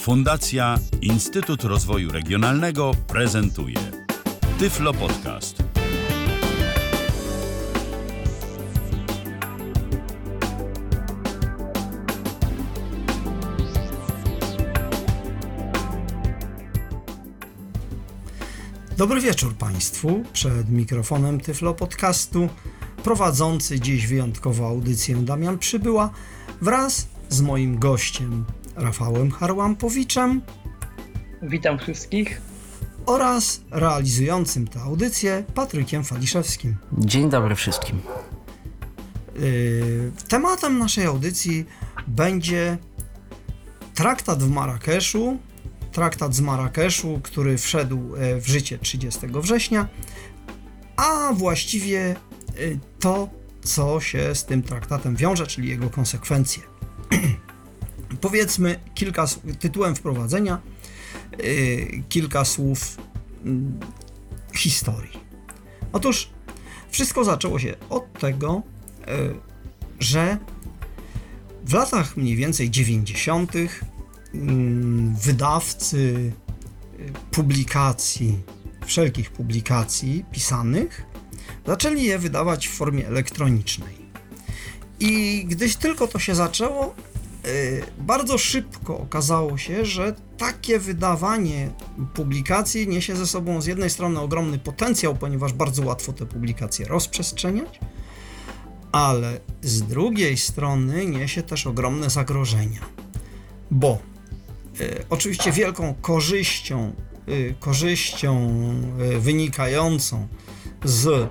Fundacja Instytut Rozwoju Regionalnego prezentuje Tyflo Podcast. Dobry wieczór Państwu. Przed mikrofonem Tyflo Podcastu prowadzący dziś wyjątkową audycję Damian Przybyła wraz z moim gościem Rafałem Harłampowiczem Witam wszystkich. oraz realizującym tę audycję Patrykiem Faliszewskim. Dzień dobry wszystkim. Yy, tematem naszej audycji będzie traktat w Marrakeszu, traktat z Marrakeszu, który wszedł e, w życie 30 września, a właściwie e, to, co się z tym traktatem wiąże, czyli jego konsekwencje. Powiedzmy kilka tytułem wprowadzenia, yy, kilka słów mm, historii. Otóż wszystko zaczęło się od tego, e, że w latach mniej więcej 90. mm, wydawcy e, publikacji, wszelkich publikacji pisanych, zaczęli je wydawać w formie elektronicznej. I gdyś tylko to się zaczęło, bardzo szybko okazało się, że takie wydawanie publikacji niesie ze sobą z jednej strony ogromny potencjał, ponieważ bardzo łatwo te publikacje rozprzestrzeniać, ale z drugiej strony niesie też ogromne zagrożenia, bo y, oczywiście wielką korzyścią, y, korzyścią y, wynikającą z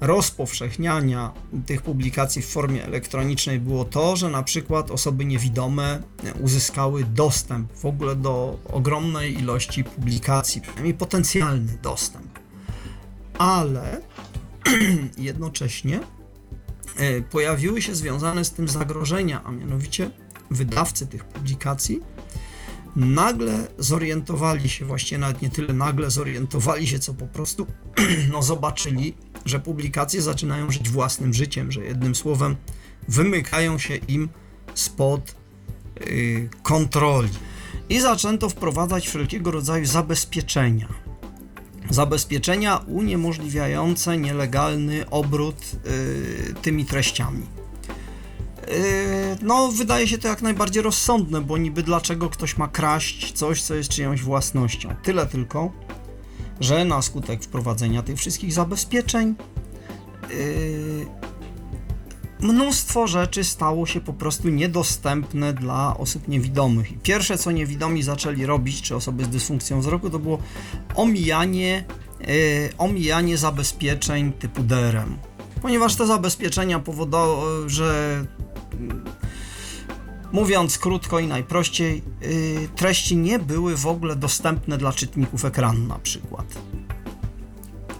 rozpowszechniania tych publikacji w formie elektronicznej było to, że na przykład osoby niewidome uzyskały dostęp w ogóle do ogromnej ilości publikacji, przynajmniej potencjalny dostęp. Ale jednocześnie e, pojawiły się związane z tym zagrożenia, a mianowicie wydawcy tych publikacji nagle zorientowali się, właściwie nawet nie tyle nagle zorientowali się, co po prostu no, zobaczyli, że publikacje zaczynają żyć własnym życiem, że jednym słowem wymykają się im spod y, kontroli. I zaczęto wprowadzać wszelkiego rodzaju zabezpieczenia. Zabezpieczenia uniemożliwiające nielegalny obrót y, tymi treściami. Yy, No, wydaje się to jak najbardziej rozsądne, bo niby dlaczego ktoś ma kraść coś, co jest czyjąś własnością. Tyle tylko, że na skutek wprowadzenia tych wszystkich zabezpieczeń yy, mnóstwo rzeczy stało się po prostu niedostępne dla osób niewidomych. I pierwsze, co niewidomi zaczęli robić, czy osoby z dysfunkcją wzroku, to było omijanie, yy, omijanie zabezpieczeń typu DRM. Ponieważ te zabezpieczenia powodowały, że Mówiąc krótko i najprościej, yy, treści nie były w ogóle dostępne dla czytników ekranu na przykład.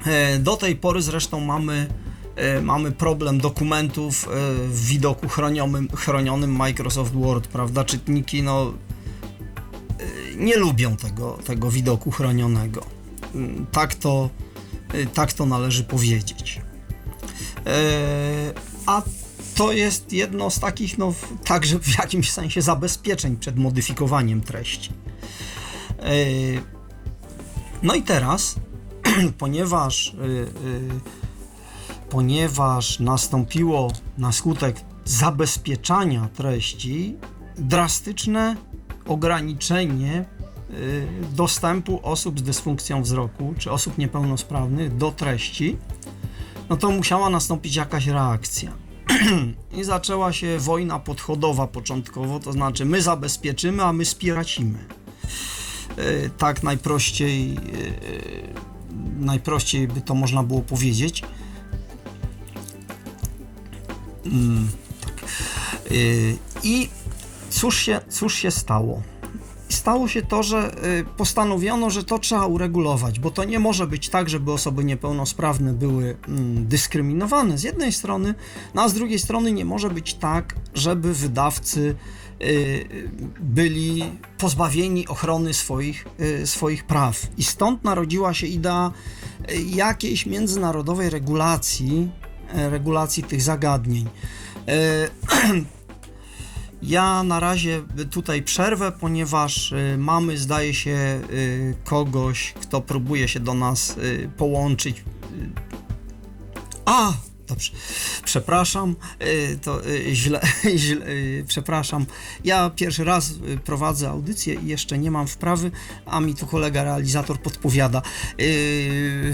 E, Do tej pory zresztą mamy, e, mamy problem dokumentów e, w widoku chronionym, chronionym Microsoft Word, prawda? Czytniki no, nie lubią tego, tego widoku chronionego. Mm, Tak to, tak to należy powiedzieć. A to jest jedno z takich, no, także w jakimś sensie zabezpieczeń przed modyfikowaniem treści. E, No i teraz, ponieważ, y, y, ponieważ nastąpiło na skutek zabezpieczania treści drastyczne ograniczenie dostępu osób z dysfunkcją wzroku czy osób niepełnosprawnych do treści, no to musiała nastąpić jakaś reakcja. I zaczęła się wojna podchodowa początkowo, to znaczy my zabezpieczymy, a my spiracimy. E, Tak najprościej, e, najprościej by to można było powiedzieć. Mm, tak. E, I cóż się, cóż się stało? Stało się to, że y, postanowiono, że to trzeba uregulować, bo to nie może być tak, żeby osoby niepełnosprawne były mm, dyskryminowane z jednej strony, no a z drugiej strony nie może być tak, żeby wydawcy y, byli pozbawieni ochrony swoich, y, swoich praw. I stąd narodziła się idea jakiejś międzynarodowej regulacji, regulacji tych zagadnień. Ja na razie tutaj przerwę, ponieważ y, mamy, zdaje się, y, kogoś, kto próbuje się do nas y, połączyć. A, dobrze. Przepraszam, to źle, źle przepraszam. Ja pierwszy raz prowadzę audycję i jeszcze nie mam wprawy, a mi tu kolega realizator podpowiada,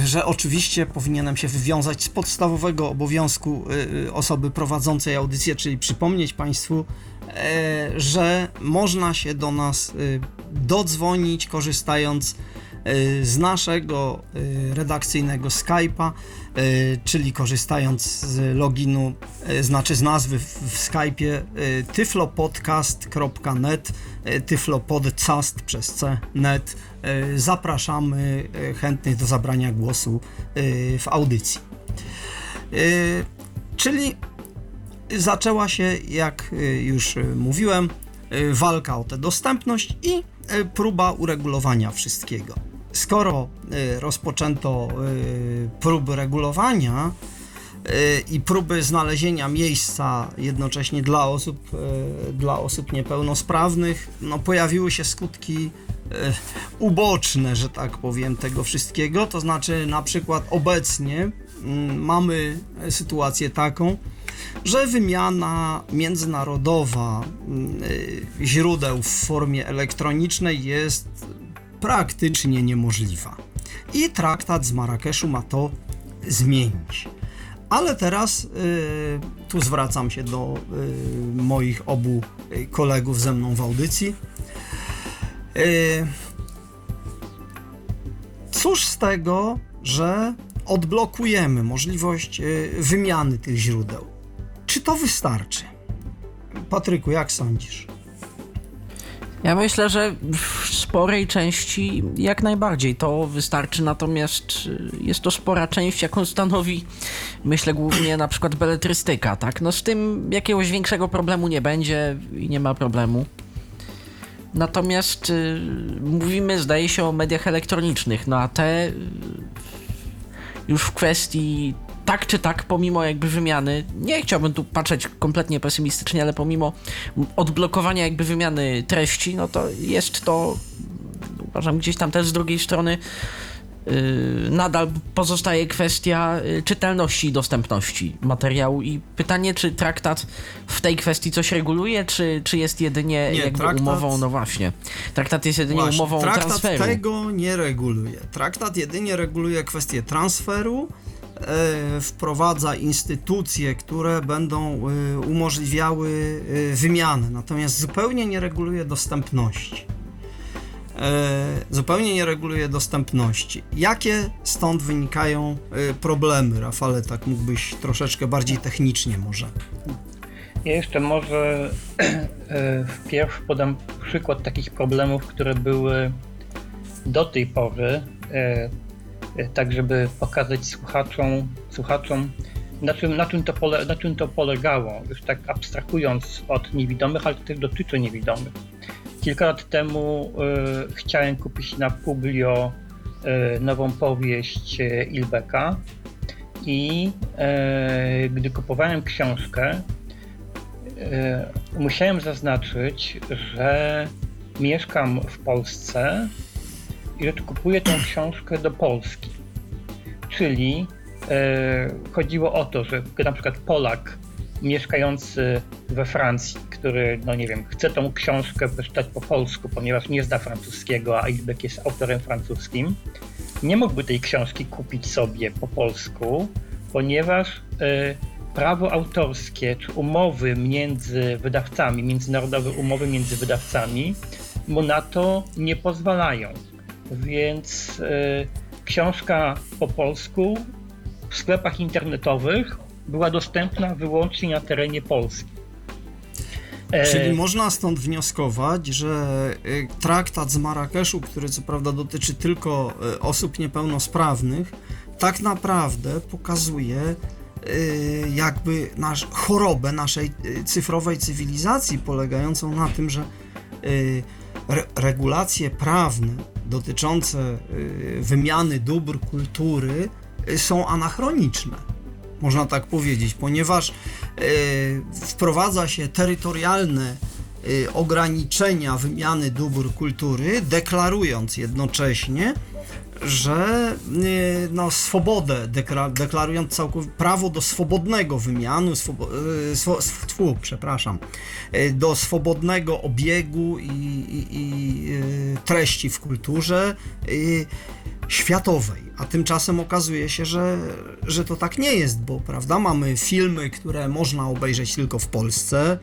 że oczywiście powinienem się wywiązać z podstawowego obowiązku osoby prowadzącej audycję, czyli przypomnieć Państwu, że można się do nas y, dodzwonić korzystając y, z naszego redakcyjnego Skype'a, czyli korzystając z loginu, znaczy z nazwy w, Skype'ie tyflopodcast.net, tyflopodcast przez C, net. Zapraszamy chętnych do zabrania głosu w audycji. Czyli zaczęła się, jak y, już y, mówiłem, y, walka o tę dostępność i próba uregulowania wszystkiego. Skoro rozpoczęto próby regulowania i próby znalezienia miejsca jednocześnie dla osób, dla osób niepełnosprawnych, no pojawiły się skutki uboczne, że tak powiem, tego wszystkiego. To znaczy, na przykład obecnie mm, mamy sytuację taką, że wymiana międzynarodowa mm, y, źródeł w formie elektronicznej jest praktycznie niemożliwa. I traktat z Marrakeszu ma to zmienić. Ale teraz y, tu zwracam się do y, moich obu kolegów ze mną w audycji. Cóż z tego, że odblokujemy możliwość wymiany tych źródeł? Czy to wystarczy? Patryku, jak sądzisz? Ja myślę, że w sporej części jak najbardziej to wystarczy, natomiast y, jest to spora część, jaką stanowi, myślę, głównie na przykład beletrystyka, tak? No z tym jakiegoś większego problemu nie będzie i nie ma problemu. Natomiast y, mówimy, zdaje się, o mediach elektronicznych, no a te y, już w kwestii tak czy tak, pomimo jakby wymiany, nie chciałbym tu patrzeć kompletnie pesymistycznie, ale pomimo odblokowania jakby wymiany treści, no to jest to, uważam, gdzieś tam też z drugiej strony yy, nadal pozostaje kwestia yy, czytelności i dostępności materiału i pytanie, czy traktat w tej kwestii coś reguluje, czy, czy jest jedynie Nie, jakby traktat- umową, no właśnie, traktat jest jedynie Właśnie, umową traktat transferu. tego nie reguluje. Traktat jedynie reguluje kwestię transferu, wprowadza instytucje, które będą e, umożliwiały e, wymianę, natomiast zupełnie nie reguluje dostępności. E, zupełnie nie reguluje dostępności. Jakie stąd wynikają e, problemy, Rafale? Tak mógłbyś troszeczkę bardziej technicznie może. Ja jeszcze może e, wpierw podam przykład takich problemów, które były do tej pory, e, e, tak żeby pokazać słuchaczom, słuchaczom na czym, na, czym to pole, na czym to polegało, już tak abstrahując od niewidomych, ale też dotyczy niewidomych. Kilka lat temu e, chciałem kupić na Publio e, nową powieść e, Ilbeka i e, gdy kupowałem książkę, E, musiałem zaznaczyć, że mieszkam w Polsce i że kupuję tę książkę do Polski. Czyli e, chodziło o to, że na przykład Polak mieszkający we Francji, który, no nie wiem, chce tą książkę przeczytać po polsku, ponieważ nie zna francuskiego, a Ilbeck jest autorem francuskim, nie mógłby tej książki kupić sobie po polsku, ponieważ e, prawo autorskie czy umowy między wydawcami, międzynarodowe umowy między wydawcami mu na to nie pozwalają. Więc y, książka po polsku w sklepach internetowych była dostępna wyłącznie na terenie Polski. E, Czyli można stąd wnioskować, że y, traktat z Marrakeszu, który co prawda dotyczy tylko y, osób niepełnosprawnych, tak naprawdę pokazuje jakby nasz, chorobę naszej cyfrowej cywilizacji, polegającą na tym, że re, regulacje prawne dotyczące y, wymiany dóbr kultury y, są anachroniczne można tak powiedzieć, ponieważ e, wprowadza się terytorialne y, ograniczenia wymiany dóbr kultury, deklarując jednocześnie, że y, no, swobodę, dekla, deklarując prawo do swobodnego wymianu, swobo, y, przepraszam, y, do swobodnego obiegu i, i, i treści w kulturze światowej. A tymczasem okazuje się, że, że to tak nie jest, bo prawda, mamy filmy, które można obejrzeć tylko w Polsce,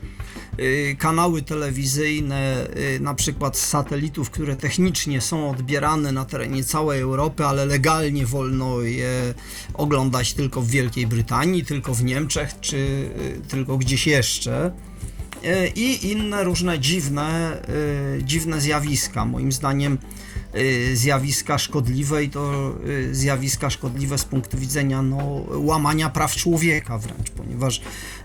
kanały telewizyjne, y, na przykład z satelitów, które technicznie są odbierane na terenie całej Europy, ale legalnie wolno je oglądać tylko w Wielkiej Brytanii, tylko w Niemczech, czy y, tylko gdzieś jeszcze. Y, I inne różne dziwne, y, dziwne zjawiska. Moim zdaniem y, zjawiska szkodliwe i to y, zjawiska szkodliwe z punktu widzenia no, łamania praw człowieka wręcz, ponieważ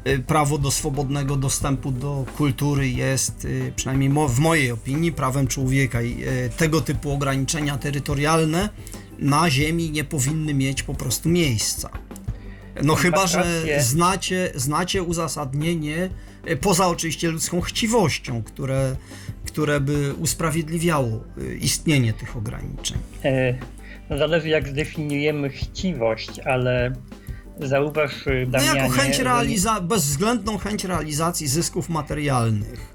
y, prawo do swobodnego dostępu do kultury jest, y, przynajmniej w mojej opinii, prawem człowieka i y, tego typu ograniczenia terytorialne na ziemi nie powinny mieć po prostu miejsca. No chyba, że znacie, znacie uzasadnienie, y, poza oczywiście ludzką chciwością, które, które by usprawiedliwiało y, istnienie tych ograniczeń. E, No zależy jak zdefiniujemy chciwość, ale zauważ y, No Damianie... jako chęć realiza- bezwzględną chęć realizacji zysków materialnych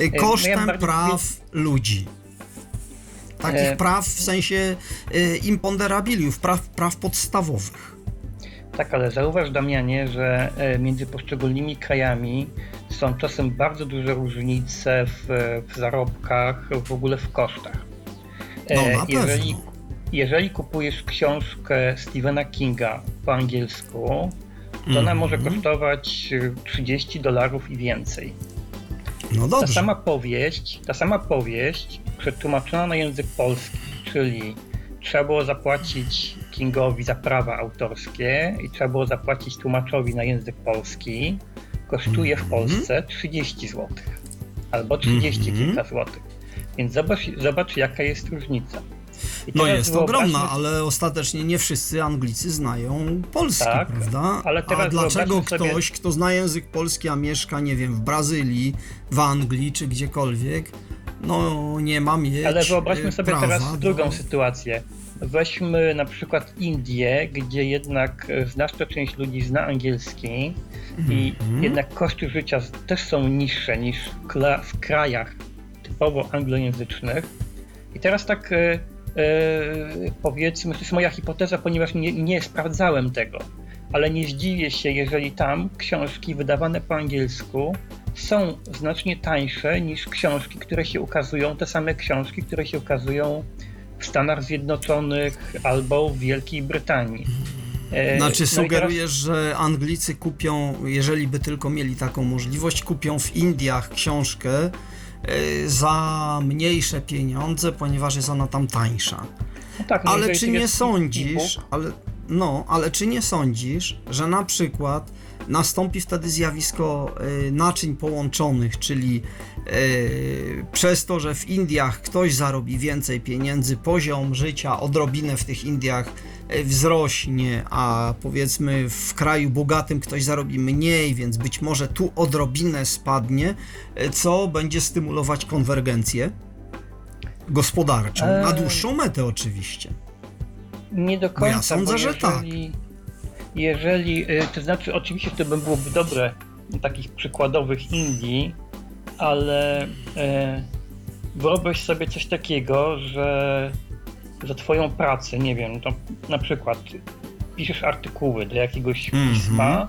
y, ja kosztem bardziej praw ludzi. Takich E, praw w sensie y, imponderabiliów, praw, praw podstawowych. Tak, ale zauważ Damianie, że e, między poszczególnymi krajami są czasem bardzo duże różnice w, w zarobkach, w ogóle w kosztach. E, No na jeżeli, jeżeli kupujesz książkę Stephena Kinga po angielsku, to ona może Mhm. kosztować e, 30 dolarów i więcej. No Ta dobrze. sama powieść, ta sama powieść przetłumaczona na język polski, czyli trzeba było zapłacić Kingowi za prawa autorskie i trzeba było zapłacić tłumaczowi na język polski, kosztuje w Mhm. Polsce 30 zł albo 30 Mhm. kilka złotych. Więc zobacz, zobacz jaka jest różnica. No jest wyobraźmy- ogromna, ale ostatecznie nie wszyscy Anglicy znają polski, Tak, prawda? ale teraz A dlaczego wyobraźmy sobie- ktoś, kto zna język polski, a mieszka, nie wiem, w Brazylii, w Anglii czy gdziekolwiek, no nie ma mieć Ale wyobraźmy y, sobie prawa teraz drugą sytuację. Weźmy na przykład Indię, gdzie jednak e, znaczna część ludzi zna angielski i Mhm. jednak koszty życia też są niższe niż w krajach typowo anglojęzycznych. I teraz tak e, e, powiedzmy, to jest moja hipoteza, ponieważ nie, nie sprawdzałem tego, ale nie zdziwię się, jeżeli tam książki wydawane po angielsku są znacznie tańsze niż książki, które się ukazują, te same książki, które się ukazują w Stanach Zjednoczonych albo w Wielkiej Brytanii. E, Znaczy no sugerujesz, że Anglicy kupią, jeżeli by tylko mieli taką możliwość, kupią w Indiach książkę y, za mniejsze pieniądze, ponieważ jest ona tam tańsza. No tak, no Ale czy nie sądzisz, ale, no, ale czy nie sądzisz, że na przykład nastąpi wtedy zjawisko y, naczyń połączonych, czyli y, przez to, że w Indiach ktoś zarobi więcej pieniędzy, poziom życia odrobinę w tych Indiach y, wzrośnie, a powiedzmy w kraju bogatym ktoś zarobi mniej, więc być może tu odrobinę spadnie, co będzie stymulować konwergencję gospodarczą, na Eee. dłuższą metę oczywiście. Nie do Bo końca. ja sądzę, bo że tak. Jeżeli, y, to znaczy, oczywiście to by byłoby dobre do takich przykładowych Indii, ale e, wyobraź sobie coś takiego, że za twoją pracę, nie wiem, to na przykład piszesz artykuły do jakiegoś Mhm. pisma,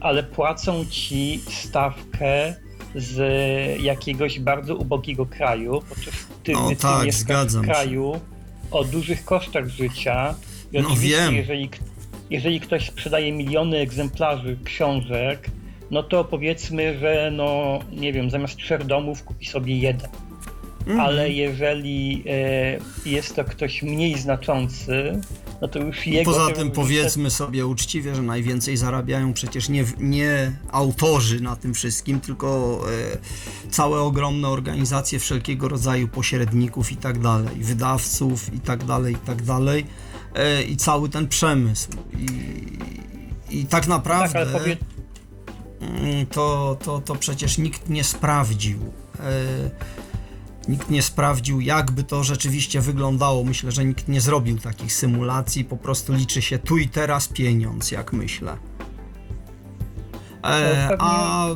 ale płacą ci stawkę z jakiegoś bardzo ubogiego kraju, podczas ty, No ty tak, mieszkasz w się. kraju o dużych kosztach życia. I No wiem. jeżeli, jeżeli ktoś sprzedaje miliony egzemplarzy książek, no to powiedzmy, że no nie wiem, zamiast trzech domów kupi sobie jeden. Mhm. Ale jeżeli e, jest to ktoś mniej znaczący, no to już jego. Poza tym powiedzmy sobie uczciwie, że najwięcej zarabiają przecież nie, nie autorzy na tym wszystkim, tylko e, całe ogromne organizacje wszelkiego rodzaju pośredników i tak dalej, wydawców i tak dalej, i tak dalej, i cały ten przemysł. I, i tak Tak, naprawdę ale powie... mm, to, to, to przecież nikt nie sprawdził Nikt nie sprawdził, jakby to rzeczywiście wyglądało. Myślę, że nikt nie zrobił takich symulacji. Po prostu liczy się tu i teraz pieniądz, jak myślę. E, a,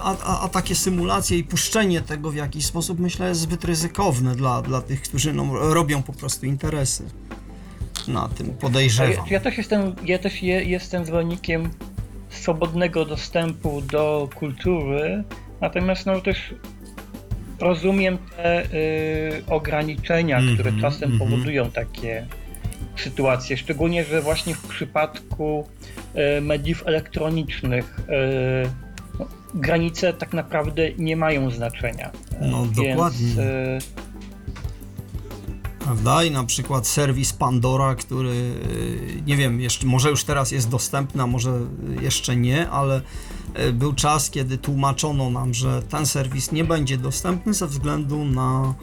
a, a, a, takie symulacje i puszczenie tego w jakiś sposób myślę jest zbyt ryzykowne dla, dla tych, którzy no, robią po prostu interesy na tym, podejrzewam. Ja, ja też jestem, ja też je, jestem zwolennikiem swobodnego dostępu do kultury, natomiast no też rozumiem te y, ograniczenia, mm -hmm, które czasem mm -hmm. powodują takie sytuacje, szczególnie, że właśnie w przypadku y, mediów elektronicznych y, no, granice tak naprawdę nie mają znaczenia. No Więc, dokładnie. Prawda? I na przykład serwis Pandora, który y, nie wiem, jeszcze, może już teraz jest dostępny, a może jeszcze nie, ale y, był czas, kiedy tłumaczono nam, że ten serwis nie będzie dostępny ze względu na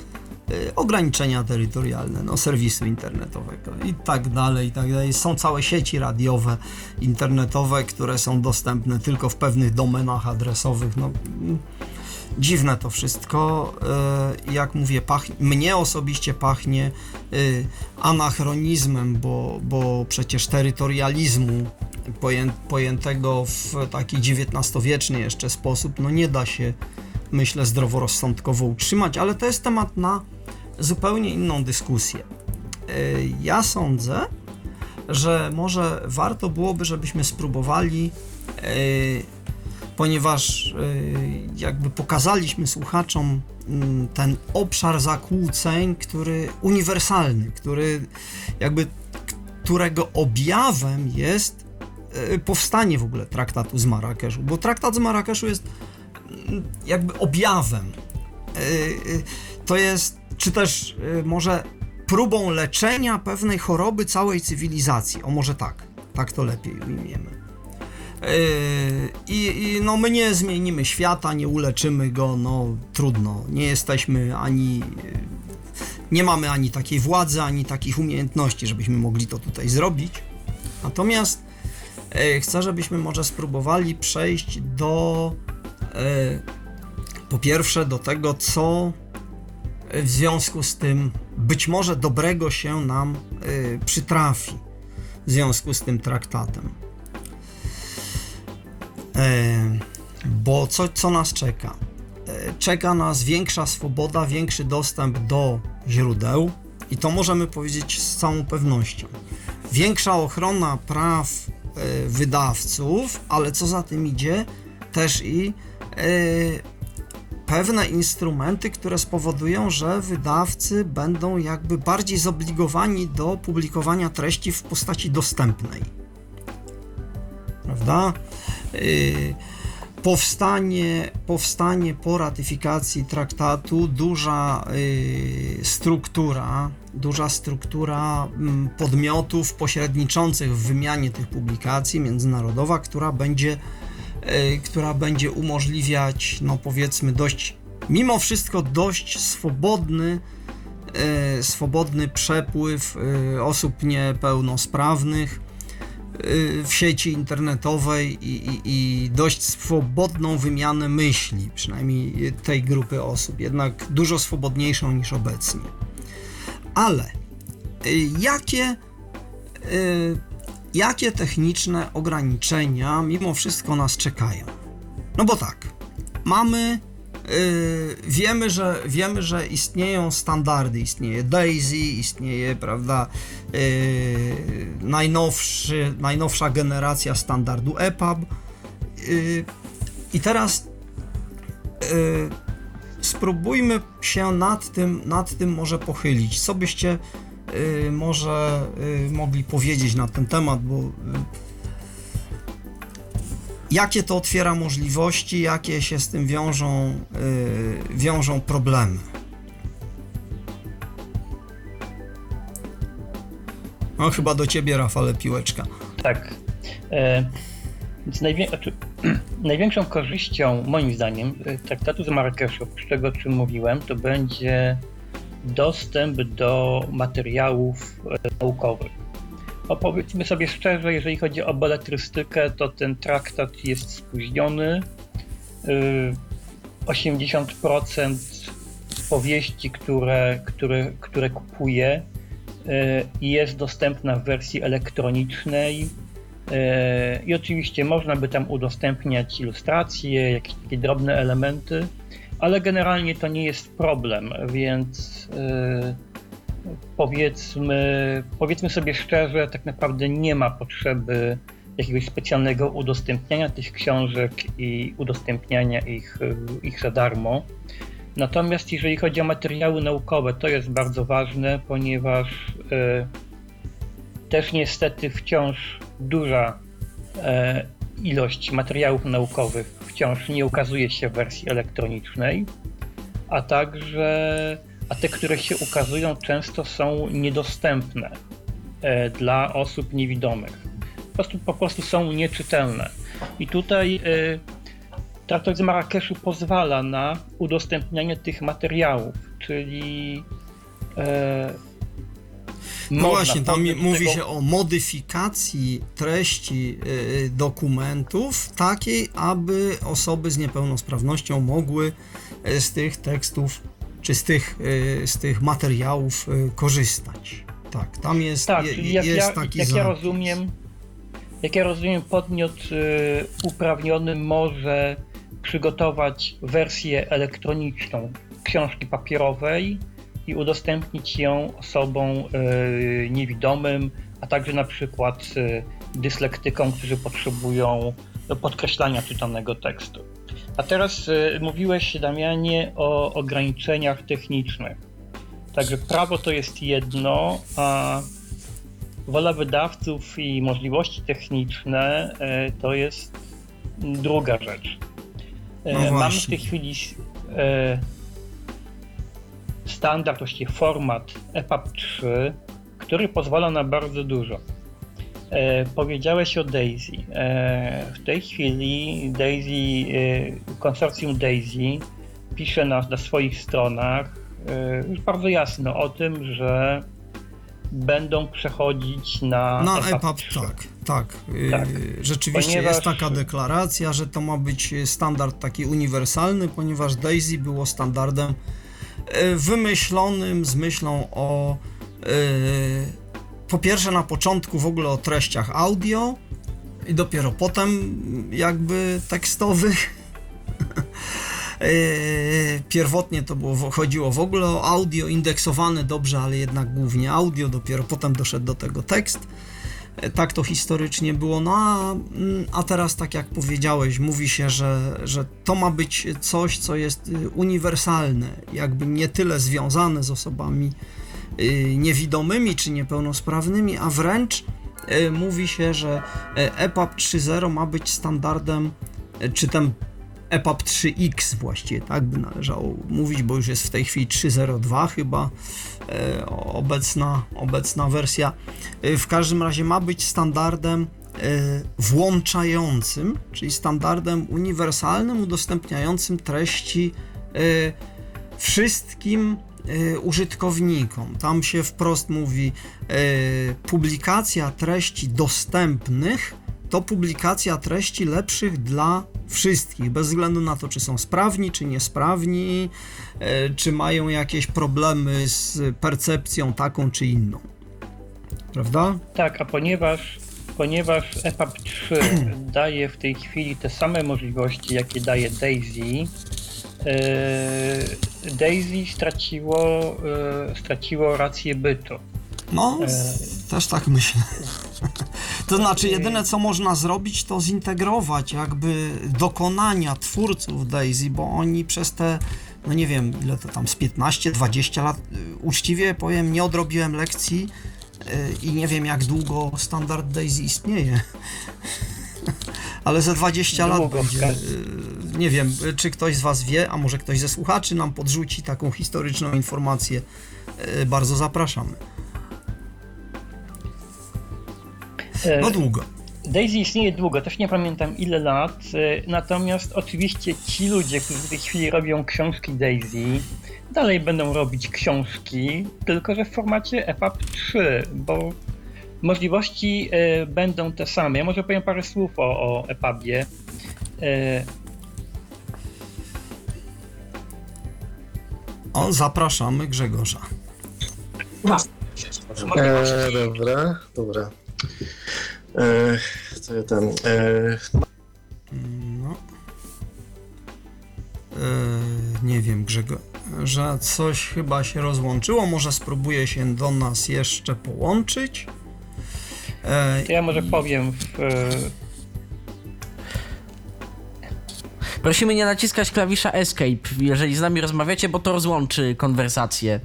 y, ograniczenia terytorialne, no, serwisu internetowego i tak dalej, i tak dalej. Są całe sieci radiowe, internetowe, które są dostępne tylko w pewnych domenach adresowych. No, dziwne to wszystko. E, jak mówię, pachnie, mnie osobiście pachnie e, anachronizmem, bo, bo przecież terytorializmu poję, pojętego w taki XIX-wieczny jeszcze sposób, no nie da się, myślę, zdroworozsądkowo utrzymać, ale to jest temat na zupełnie inną dyskusję. E, ja sądzę, że może warto byłoby, żebyśmy spróbowali ponieważ y, jakby pokazaliśmy słuchaczom mm, ten obszar zakłóceń, który uniwersalny, który jakby którego objawem jest y, powstanie w ogóle traktatu z Marrakeszu, bo traktat z Marrakeszu jest mm, jakby objawem. Y, to jest, czy też może próbą leczenia pewnej choroby całej cywilizacji. O może tak, tak to lepiej ujmiemy. Yy, I, I, no my nie zmienimy świata, nie uleczymy go, no trudno. Nie jesteśmy ani. Nie mamy ani takiej władzy, ani takich umiejętności, żebyśmy mogli to tutaj zrobić. Natomiast e, chcę, żebyśmy może spróbowali przejść do. Po pierwsze, do tego, co w związku z tym być może dobrego się nam przytrafi w związku z tym traktatem. E, bo co, co nas czeka? E, czeka nas większa swoboda, większy dostęp do źródeł i to możemy powiedzieć z całą pewnością. Większa ochrona praw e, wydawców, ale co za tym idzie, też i pewne instrumenty, które spowodują, że wydawcy będą jakby bardziej zobligowani do publikowania treści w postaci dostępnej. Prawda? Y, powstanie, powstanie po ratyfikacji traktatu duża y, struktura, duża struktura mm, podmiotów pośredniczących w wymianie tych publikacji międzynarodowa, która będzie, y, która będzie umożliwiać, no powiedzmy, dość, mimo wszystko dość swobodny, swobodny przepływ osób niepełnosprawnych w sieci internetowej i, i, i, dość swobodną wymianę myśli, przynajmniej tej grupy osób, jednak dużo swobodniejszą niż obecnie. Ale y, jakie, y, jakie techniczne ograniczenia mimo wszystko nas czekają? No bo tak, mamy Yy, wiemy, że, wiemy, że istnieją standardy, istnieje DAISY, istnieje, prawda, yy, najnowszy, najnowsza generacja standardu EPUB yy, i teraz yy, spróbujmy się nad tym, nad tym może pochylić, co byście yy, może yy, mogli powiedzieć na ten temat, bo jakie to otwiera możliwości, jakie się z tym wiążą, yy, wiążą problemy. No chyba do ciebie, Rafale, piłeczka. Tak. E, więc najwię znaczy, największą korzyścią, moim zdaniem, e, traktatu z Marrakeszu, oprócz tego, o czym mówiłem, to będzie dostęp do materiałów e, naukowych Opowiedzmy sobie szczerze, jeżeli chodzi o beletrystykę, to ten traktat jest spóźniony. Y, 80% powieści, które, które, które kupuję, jest dostępna w wersji elektronicznej. I oczywiście można by tam udostępniać ilustracje, jakieś takie drobne elementy, ale generalnie to nie jest problem, więc powiedzmy, powiedzmy sobie szczerze, tak naprawdę nie ma potrzeby jakiegoś specjalnego udostępniania tych książek i udostępniania ich, ich za darmo. Natomiast jeżeli chodzi o materiały naukowe, to jest bardzo ważne, ponieważ y, też niestety wciąż duża y, ilość materiałów naukowych wciąż nie ukazuje się w wersji elektronicznej, a także a te, które się ukazują, często są niedostępne y, dla osób niewidomych. Po prostu, po prostu są nieczytelne. I tutaj Traktat z Marrakeszu pozwala na udostępnianie tych materiałów, czyli e, no właśnie, tam mówi tego... się o modyfikacji treści y, dokumentów takiej, aby osoby z niepełnosprawnością mogły e, z tych tekstów czy z tych, y, z tych materiałów y, korzystać. Tak, tam jest, tak, je, jak jest ja, taki jak ja rozumiem, jak ja rozumiem, podmiot uprawniony może przygotować wersję elektroniczną książki papierowej i udostępnić ją osobom niewidomym, a także na przykład dyslektykom, którzy potrzebują podkreślania czytanego tekstu. A teraz e, mówiłeś, Damianie, o ograniczeniach technicznych. Także prawo to jest jedno, a wola wydawców i możliwości techniczne to jest druga rzecz. No e, Mamy w tej chwili e, standard, właściwie format EPUB 3, który pozwala na bardzo dużo. E, powiedziałeś o Daisy. w tej chwili Daisy, konsorcjum Daisy pisze na, na swoich stronach już bardzo jasno o tym, że będą przechodzić na, na EPUB, EPUB tak, tak. tak. Rzeczywiście ponieważ... jest taka deklaracja, że to ma być standard taki uniwersalny, ponieważ DAISY było standardem y, wymyślonym z myślą o po pierwsze na początku w ogóle o treściach audio i dopiero potem jakby tekstowych Yy, pierwotnie to było, chodziło w ogóle o audio, indeksowane dobrze, ale jednak głównie audio, dopiero potem doszedł do tego tekst. Yy, tak to historycznie było, no a, mm, a teraz, tak jak powiedziałeś, mówi się, że, że to ma być coś, co jest yy, uniwersalne, jakby nie tyle związane z osobami niewidomymi czy niepełnosprawnymi, a wręcz mówi się, że EPUB 3.0 ma być standardem, czy ten EPUB 3X właściwie, tak by należało mówić, bo już jest w tej chwili 3.02 chyba obecna, obecna wersja. W każdym razie ma być standardem włączającym, czyli standardem uniwersalnym, udostępniającym treści wszystkim użytkownikom. Tam się wprost mówi e, publikacja treści dostępnych to publikacja treści lepszych dla wszystkich, bez względu na to, czy są sprawni, czy niesprawni, e, czy mają jakieś problemy z percepcją taką czy inną. Prawda? Tak, a ponieważ, ponieważ EPUB 3 daje w tej chwili te same możliwości, jakie daje DAISY, DAISY straciło, e, straciło rację bytu. No, też tak myślę. To znaczy, jedyne co można zrobić, to zintegrować jakby dokonania twórców Daisy, bo oni przez te, no nie wiem, ile to tam, z 15-20 lat, y, uczciwie powiem, nie odrobiłem lekcji y, i nie wiem jak długo standard Daisy istnieje. Ale za 20 lat będzie. Y, nie wiem, czy ktoś z Was wie, a może ktoś ze słuchaczy nam podrzuci taką historyczną informację. Bardzo zapraszamy. E, no długo. Daisy istnieje długo, też nie pamiętam ile lat, e, natomiast oczywiście ci ludzie, którzy w tej chwili robią książki Daisy, dalej będą robić książki, tylko że w formacie EPUB 3, bo możliwości e, będą te same. Ja może powiem parę słów o, o EPUBie. O, zapraszamy Grzegorza. E, dobra, dobra. E, co ja tam. E, No. E, nie wiem, Grzegorza, coś chyba się rozłączyło. Może spróbuję się do nas jeszcze połączyć. E, To ja może powiem w, e, Prosimy nie naciskać klawisza Escape, jeżeli z nami rozmawiacie, bo to rozłączy konwersację.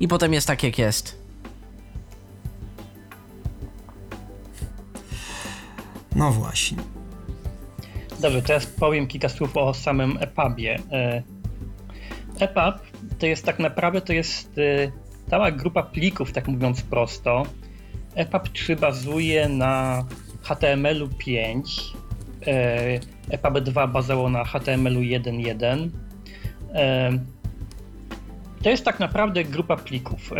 I potem jest tak, jak jest. no właśnie. Dobrze, teraz powiem kilka słów o samym EPUBie. E, EPUB to jest tak naprawdę to jest e, cała grupa plików, tak mówiąc prosto. EPUB 3 bazuje na HTML-u 5. e, EPUB 2 bazował na HTML-u 1.1. E, To jest tak naprawdę grupa plików. E,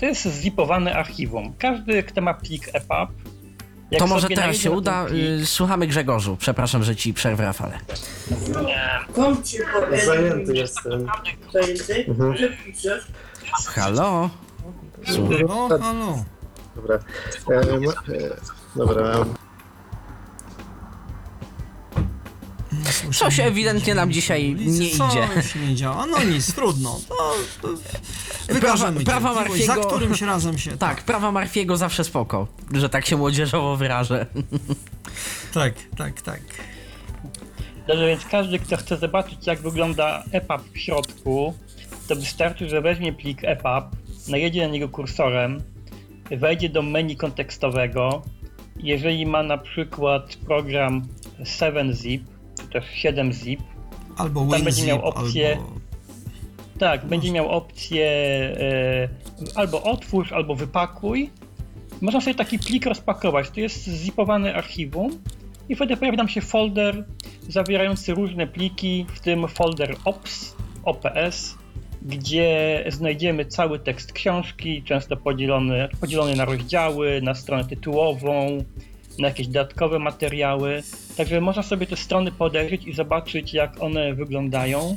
To jest zipowane archiwum. Każdy, kto ma plik EPUB, jak to może teraz się uda. plik- Y, Słuchamy Grzegorzu. Przepraszam, że ci przerwę Rafale. zajęty jestem. Mhm. Halo? Słucham. No, halo. Dobra. E, ma, e, dobra. No, Coś ewidentnie nam dzisiaj nie idzie. Coś nie działa. No nic, trudno. To wykażemy prawa cierpliwość, za Marfiego- którymś razem się... Tak, prawa Marfiego zawsze spoko, że tak się młodzieżowo wyrażę. Tak, tak, tak. Dobrze, więc każdy, kto chce zobaczyć, jak wygląda EPUB w środku, to wystarczy, że weźmie plik EPUB, najedzie na niego kursorem, wejdzie do menu kontekstowego. Jeżeli ma na przykład program 7zip, czy też 7zip, Albo Tam będzie miał opcję- albo... tak, będzie miał opcję e, albo otwórz, albo wypakuj. Można sobie taki plik rozpakować. To jest zipowany archiwum i wtedy pojawi nam się folder zawierający różne pliki, w tym folder OPS, OPS, gdzie znajdziemy cały tekst książki, często podzielony, podzielony na rozdziały, na stronę tytułową, na jakieś dodatkowe materiały. Także można sobie te strony podejrzeć i zobaczyć, jak one wyglądają.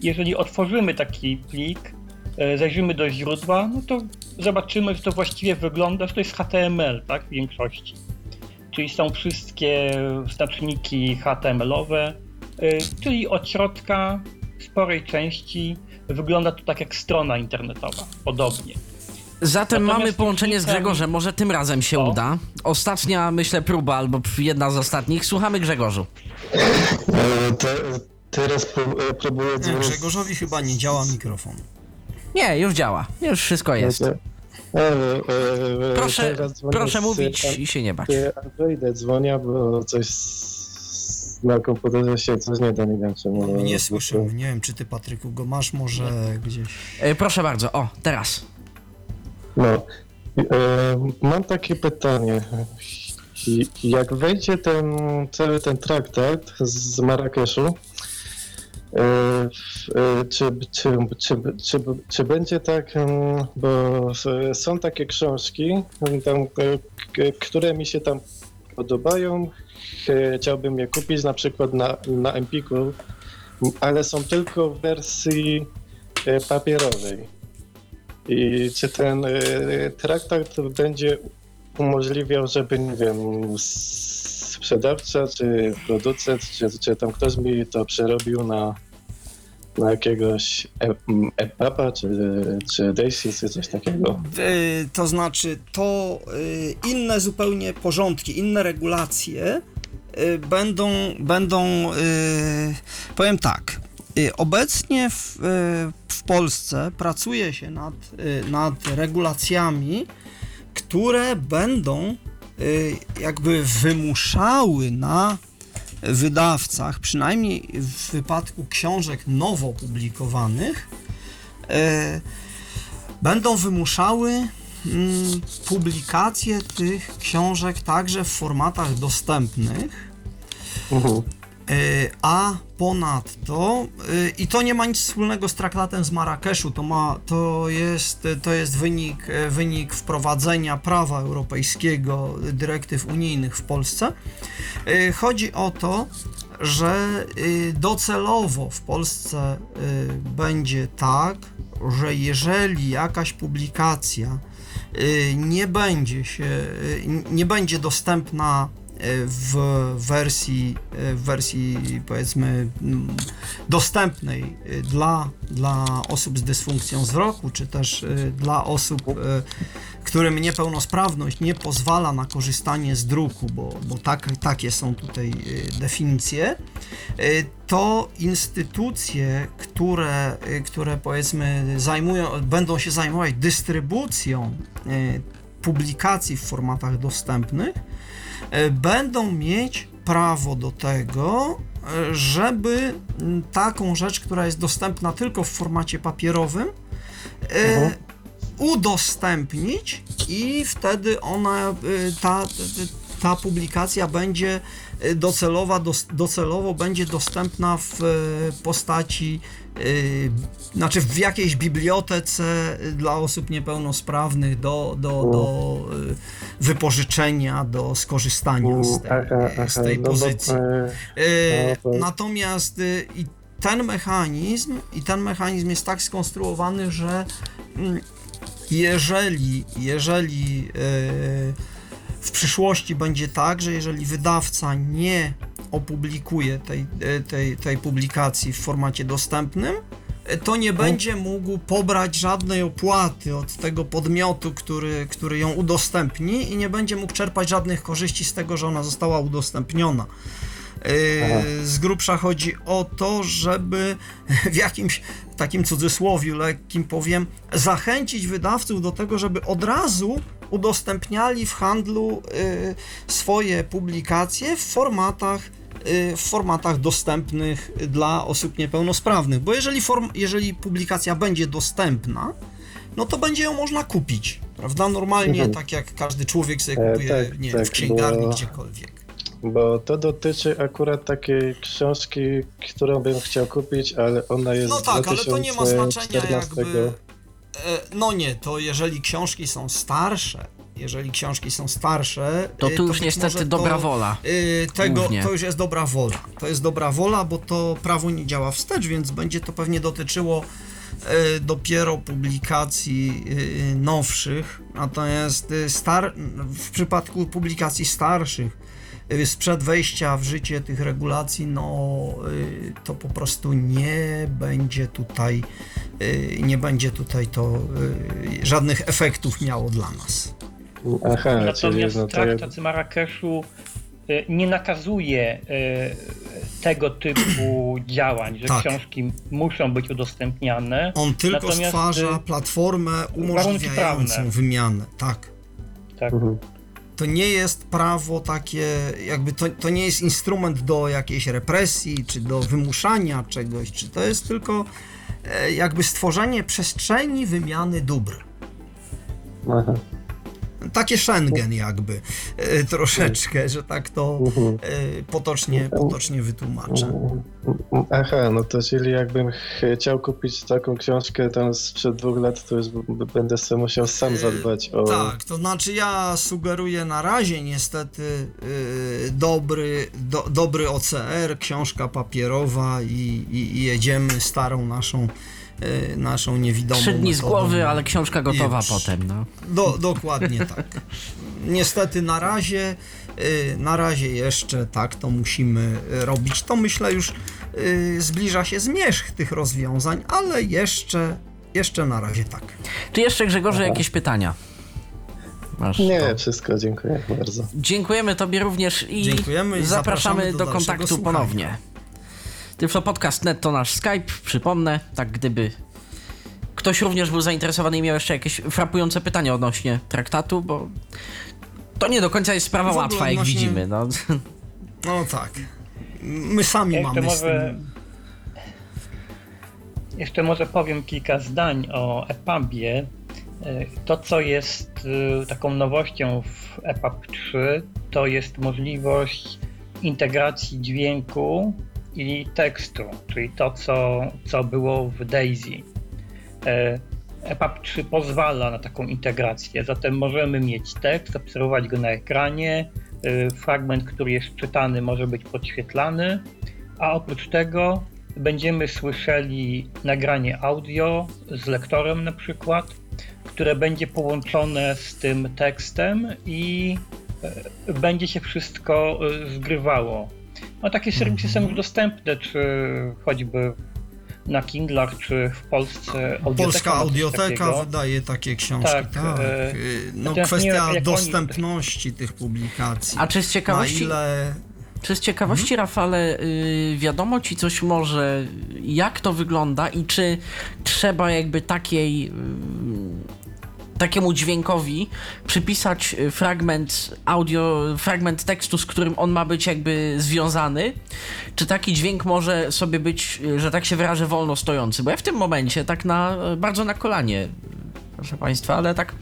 Jeżeli otworzymy taki plik, e, zajrzymy do źródła, no to zobaczymy, że to właściwie wygląda, że to jest HTML, tak, w większości. Czyli są wszystkie znaczniki HTML-owe, e, czyli od środka sporej części wygląda to tak jak strona internetowa, podobnie. Zatem Natomiast mamy połączenie z Grzegorzem, może tym razem się O. uda. Ostatnia, myślę, próba, albo jedna z ostatnich. Słuchamy Grzegorzu. E, te, teraz e, próbuję Nie, dzwonić. Grzegorzowi chyba nie działa mikrofon. Nie, już działa. Już wszystko jest. E, e, e, Proszę, proszę mówić i się nie bać. z Androida dzwonię, bo coś z, na komputerze się coś nie da, nie wiem czemu. No, nie słyszę. Nie wiem, czy ty, Patryku, go masz może gdzieś... E, Proszę bardzo, o, teraz. No, e, mam takie pytanie. Jak wejdzie ten cały ten traktat z Marrakeszu, e, e, czy, czy, czy, czy, czy będzie tak, bo są takie książki, tam, e, które mi się tam podobają, chciałbym je kupić na przykład na, na Empiku, ale są tylko w wersji e, papierowej. I czy ten e, traktat będzie umożliwiał, żeby, nie wiem, sprzedawca, czy producent, czy, czy tam ktoś mi to przerobił na, na jakiegoś e- EPUBa, czy, czy Daisy, czy coś takiego. To znaczy, to inne zupełnie porządki, inne regulacje będą, będą y, powiem tak, y, obecnie w, y, w Polsce pracuje się nad, y, nad regulacjami, które będą y, jakby wymuszały na wydawcach, przynajmniej w wypadku książek nowo publikowanych, y, będą wymuszały publikację tych książek także w formatach dostępnych, Mhm. y, a ponadto, y, i to nie ma nic wspólnego z traktatem z Marrakeszu, to, ma, to, jest, to jest wynik, y, wynik wprowadzenia prawa europejskiego, dyrektyw unijnych w Polsce. Chodzi o to, że docelowo w Polsce będzie tak, że jeżeli jakaś publikacja nie będzie się, nie będzie dostępna w wersji, w wersji powiedzmy mm, dostępnej dla, dla osób z dysfunkcją wzroku, czy też dla osób którym niepełnosprawność nie pozwala na korzystanie z druku, bo, bo tak, takie są tutaj y, definicje, y, to instytucje, które, y, które powiedzmy zajmują, będą się zajmować dystrybucją publikacji w formatach dostępnych, będą mieć prawo do tego, żeby taką rzecz, która jest dostępna tylko w formacie papierowym, mhm. udostępnić i wtedy ona, ta, ta publikacja będzie docelowa, docelowo będzie dostępna w postaci, znaczy w jakiejś bibliotece dla osób niepełnosprawnych do, do, do wypożyczenia, do skorzystania z tej, z tej pozycji. Natomiast i ten mechanizm, i ten mechanizm jest tak skonstruowany, że mm, jeżeli, jeżeli e, w przyszłości będzie tak, że jeżeli wydawca nie opublikuje tej, e, tej, tej publikacji w formacie dostępnym, e, to nie będzie mógł pobrać żadnej opłaty od tego podmiotu, który, który ją udostępni i nie będzie mógł czerpać żadnych korzyści z tego, że ona została udostępniona. Z grubsza chodzi o to, żeby w jakimś takim cudzysłowiu lekkim powiem, zachęcić wydawców do tego, żeby od razu udostępniali w handlu swoje publikacje w formatach w formatach dostępnych dla osób niepełnosprawnych, bo jeżeli, form, jeżeli publikacja będzie dostępna, no to będzie ją można kupić, prawda? Normalnie, mhm. tak jak każdy człowiek sobie e, kupuje, e, tak, nie tak, w księgarni, bo... gdziekolwiek. Bo to dotyczy akurat takiej książki, którą bym chciał kupić, ale ona jest No tak, ale to nie ma znaczenia jakby... E, no nie, to jeżeli książki są starsze, jeżeli książki są starsze, to tu to już niestety dobra wola. E, tego, to już jest dobra wola. To jest dobra wola, bo to prawo nie działa wstecz, więc będzie to pewnie dotyczyło e, dopiero publikacji nowszych. Natomiast star w przypadku publikacji starszych Y, sprzed wejścia w życie tych regulacji, no y, to po prostu nie będzie tutaj, y, nie będzie tutaj to żadnych efektów miało dla nas. Aha, Natomiast no traktat z Marrakeszu nie nakazuje tego typu działań, że tak. książki muszą być udostępniane. On tylko stwarza platformę umożliwiającą wymianę, tak. Tak. Mhm to nie jest prawo takie, jakby to, to nie jest instrument do jakiejś represji, czy do wymuszania czegoś, czy to jest tylko e, jakby stworzenie przestrzeni wymiany dóbr. Aha takie Schengen jakby e, troszeczkę, że tak to e, potocznie, potocznie wytłumaczę. Aha, no to czyli jakbym chciał kupić taką książkę tam sprzed dwóch lat, to już będę sobie musiał sam e, zadbać o... Tak, to znaczy ja sugeruję na razie niestety dobry, do, dobry OCR, książka papierowa i, i, i jedziemy starą naszą naszą niewidomą Trzy dni z głowy, ale książka gotowa potem. No. Do, dokładnie tak. Niestety na razie, y, na razie jeszcze tak to musimy robić. To myślę już y, zbliża się zmierzch tych rozwiązań, ale jeszcze, jeszcze na razie tak. Tu jeszcze Grzegorze Aha. jakieś pytania? Masz Nie, to. wszystko, dziękuję bardzo. Dziękujemy Tobie również i, Dziękujemy i zapraszamy, zapraszamy do, do kontaktu ponownie. Tyflopodcast.net to nasz Skype, przypomnę, tak gdyby ktoś również był zainteresowany i miał jeszcze jakieś frapujące pytania odnośnie traktatu, bo to nie do końca jest sprawa no łatwa, jak widzimy. No. no tak. My sami jeszcze mamy może, Jeszcze może powiem kilka zdań o EPUBie. To, co jest y, taką nowością w EPUB 3, to jest możliwość integracji dźwięku i tekstu, czyli to, co, co było w Daisy. EPUB e 3 pozwala na taką integrację, zatem możemy mieć tekst, obserwować go na ekranie, fragment, który jest czytany, może być podświetlany, a oprócz tego będziemy słyszeli nagranie audio z lektorem na przykład, które będzie połączone z tym tekstem i e, będzie się wszystko e, zgrywało. No, takie serwisy są już dostępne, czy choćby na Kindlach, czy w Polsce. Polska audioteka wydaje takie książki. Tak. tak. E, no, kwestia nie, dostępności oni... tych publikacji. A czy z ciekawości. Na ile czy z ciekawości, hmm? Rafale, yy, wiadomo ci coś może, jak to wygląda i czy trzeba jakby takiej. Yy, takiemu dźwiękowi przypisać fragment audio, fragment tekstu, z którym on ma być jakby związany, czy taki dźwięk może sobie być, że tak się wyrażę, wolno stojący? Bo ja w tym momencie tak na, bardzo na kolanie, proszę Państwa, ale tak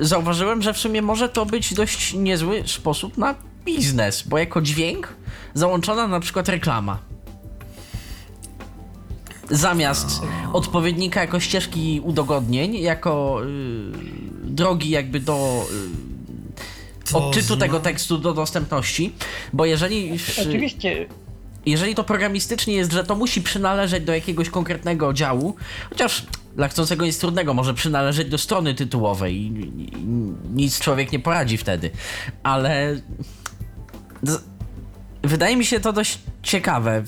zauważyłem, że w sumie może to być dość niezły sposób na biznes, bo jako dźwięk załączona na przykład reklama. Zamiast odpowiednika jako ścieżki udogodnień, jako yy, drogi jakby do yy, odczytu tego tekstu do dostępności, bo jeżeli... Oczywiście. jeżeli to programistycznie jest, że to musi przynależeć do jakiegoś konkretnego działu, chociaż dla chcącego jest trudnego, może przynależeć do strony tytułowej. I nic człowiek nie poradzi wtedy, ale wydaje mi się to dość ciekawe.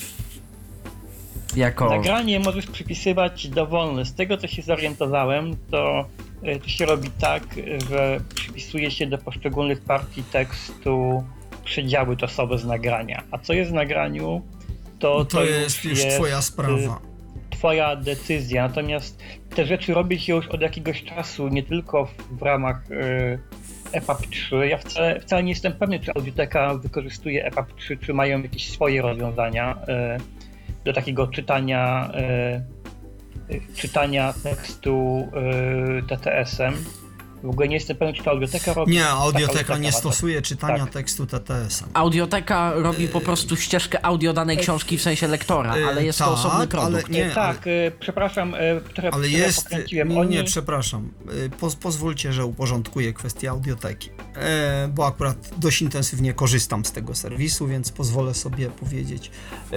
Jako... Nagranie możesz przypisywać dowolne. Z tego co się zorientowałem, to e, to się robi tak, że przypisuje się do poszczególnych partii tekstu przedziały czasowe z nagrania. A co jest w nagraniu, to, no to, to jest już jest twoja sprawa. Twoja decyzja. Natomiast te rzeczy robi się już od jakiegoś czasu, nie tylko w, w ramach y, EPUB 3. Ja wcale, wcale nie jestem pewny, czy Audioteka wykorzystuje EPUB 3, czy mają jakieś swoje rozwiązania y, do takiego czytania, y, czytania tekstu TTS-em. W ogóle nie jestem pewien, czy to audioteka robi. Nie, audioteka nie stosuje czytania tak. tekstu TTS. Audioteka robi po prostu ścieżkę audio danej książki w sensie lektora, ale jest tak, to osobny produkt. Ale nie, tak, ale, przepraszam, trochę Ale jest, nie, Oni... nie, przepraszam. Poz, pozwólcie, że uporządkuję kwestię audioteki, bo akurat dość intensywnie korzystam z tego serwisu, więc pozwolę sobie powiedzieć.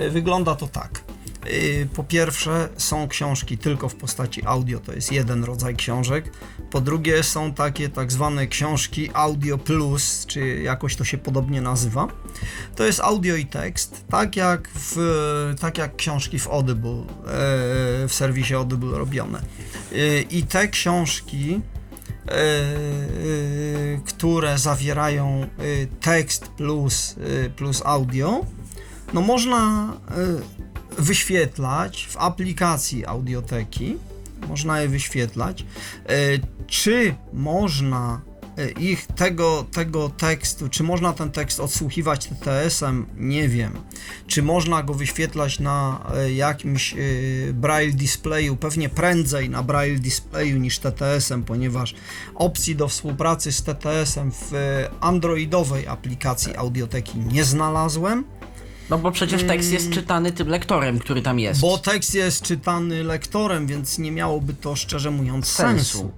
Wygląda to tak. Po pierwsze, są książki tylko w postaci audio, to jest jeden rodzaj książek. Po drugie, są takie tak zwane książki Audio Plus, czy jakoś to się podobnie nazywa. To jest audio i tekst, tak jak, w, tak jak książki w Audible, e, w serwisie Audible robione. E, I te książki, e, które zawierają tekst plus, plus audio, no można wyświetlać w aplikacji audioteki, można je wyświetlać. Czy można e, ich tego, tego tekstu, czy można ten tekst odsłuchiwać TTS-em, nie wiem. Czy można go wyświetlać na e, jakimś e, braille displayu, pewnie prędzej na braille displayu niż TTS-em, ponieważ opcji do współpracy z TTS-em w androidowej aplikacji audioteki nie znalazłem. No bo przecież tekst jest mm. czytany tym lektorem, który tam jest. Bo tekst jest czytany lektorem, więc nie miałoby to szczerze mówiąc sensu. sensu.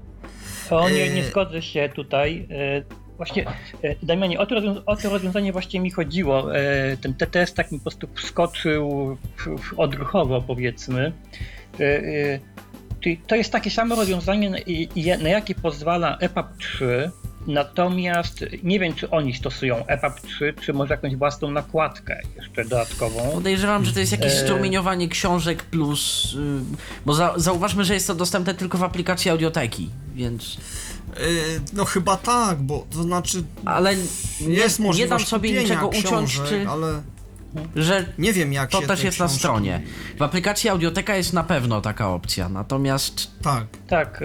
To nie, nie zgodzę się tutaj. E, właśnie, e, Damianie, o to, o to rozwiązanie właśnie mi chodziło. E, ten TTS tak mi po prostu wskoczył odruchowo, powiedzmy. To jest takie samo rozwiązanie, na jakie pozwala EPUB 3, Natomiast nie wiem, czy oni stosują EPUB 3, czy może jakąś własną nakładkę jeszcze dodatkową. Podejrzewam, że to jest jakieś strumieniowanie książek plus. Bo za, zauważmy, że jest to dostępne tylko w aplikacji audioteki, więc. No chyba tak, bo to znaczy. Ale nie, jest nie dam sobie niczego uciąć, czy. Ale że nie wiem jak to też jest książki... na stronie. W aplikacji Audioteka jest na pewno taka opcja, natomiast tak. Tak.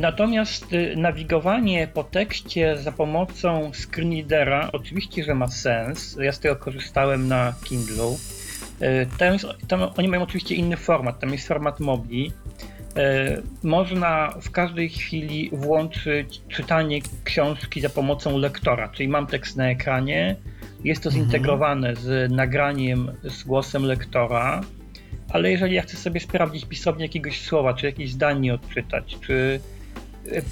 Natomiast y, nawigowanie po tekście za pomocą screenreadera oczywiście, że ma sens. Ja z tego korzystałem na Kindle. Y, tam, jest, tam oni mają oczywiście inny format, tam jest format MOBI. Y, można w każdej chwili włączyć czytanie książki za pomocą lektora, czyli mam tekst na ekranie, jest to mhm. zintegrowane z nagraniem z głosem lektora, ale jeżeli ja chcę sobie sprawdzić pisownię jakiegoś słowa, czy jakieś zdanie odczytać, czy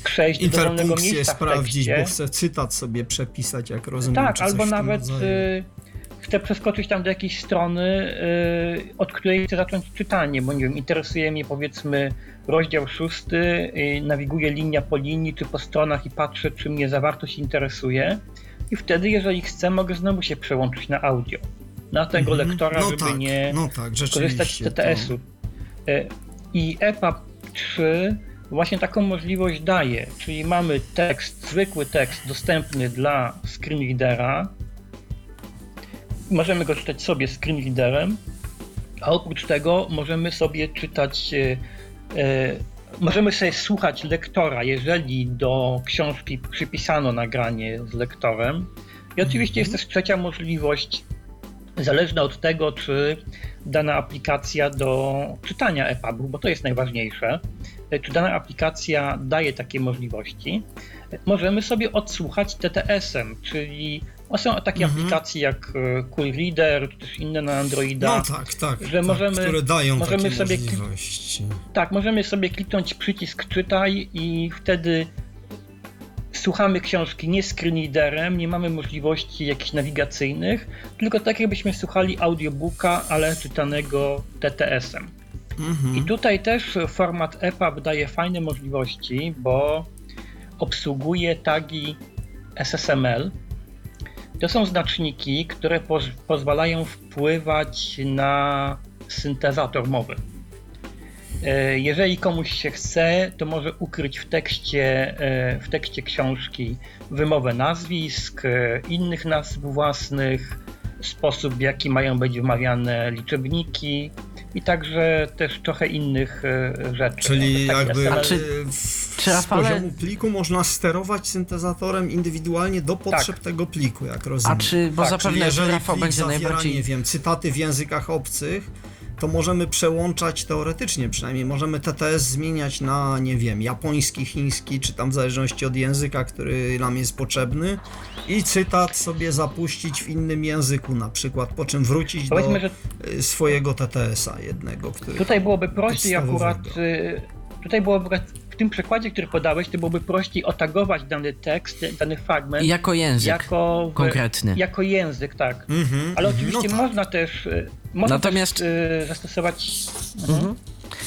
przejść do dowolnego miejsca sprawdzić, bo chcę cytat sobie przepisać, jak rozumiem. Tak, albo nawet y, chcę przeskoczyć tam do jakiejś strony, y, od której chcę zacząć czytanie, bo nie wiem, interesuje mnie powiedzmy rozdział szósty, y, nawiguję linia po linii czy po stronach i patrzę, czy mnie zawartość interesuje. I wtedy, jeżeli chcę, mogę znowu się przełączyć na audio. Na tego Mhm. lektora, no żeby tak, nie no tak, korzystać z. TTS-u. Y, I EPUB 3 właśnie taką możliwość daje, czyli mamy tekst, zwykły tekst dostępny dla screenreadera. Możemy go czytać sobie screenreaderem, a oprócz tego możemy sobie czytać, e, e, możemy sobie słuchać lektora, jeżeli do książki przypisano nagranie z lektorem. I oczywiście jest też trzecia możliwość, zależna od tego, czy dana aplikacja do czytania EPUB-u, bo to jest najważniejsze, e, czy dana aplikacja daje takie możliwości, e, możemy sobie odsłuchać TTS-em, czyli no są takie Mhm. aplikacje jak e, Cool Reader, czy też inne na Androida. No tak, tak, że tak możemy- które dają możemy takie sobie- możliwości. Tak, możemy sobie kliknąć przycisk czytaj i wtedy słuchamy książki nie screenreaderem, nie mamy możliwości jakichś nawigacyjnych, tylko tak jakbyśmy słuchali audiobooka, ale czytanego TTS-em. Mhm. I tutaj też format EPUB daje fajne możliwości, bo obsługuje tagi SSML. To są znaczniki, które poz- pozwalają wpływać na syntezator mowy. E, Jeżeli komuś się chce, to może ukryć w tekście, e, w tekście książki wymowę nazwisk, e, innych nazw własnych, sposób w jaki mają być wymawiane liczebniki i także też trochę innych rzeczy. Czyli Taki jakby A czy- w, czy z Rafale- poziomu pliku można sterować syntezatorem indywidualnie do potrzeb tego pliku, jak rozumiem. A czy, bo Tak, Czyli zapewne, że jeżeli Rafał plik będzie zawiera, najbardziej... nie wiem, cytaty w językach obcych, to możemy przełączać teoretycznie przynajmniej, możemy TTS zmieniać na, nie wiem, japoński, chiński, czy tam w zależności od języka, który nam jest potrzebny i cytat sobie zapuścić w innym języku na przykład, po czym wrócić do Powiedzmy, że y, swojego TTS-a jednego, który... Tutaj byłoby prościej akurat. Y, Tutaj byłoby w tym przykładzie, który podałeś, to byłoby prościej otagować dany tekst, dany fragment Jako język jako, w- konkretny. jako język, tak. Mhm, Ale mhm, oczywiście no tak. można też y, można Natomiast- też, y, zastosować. Mhm.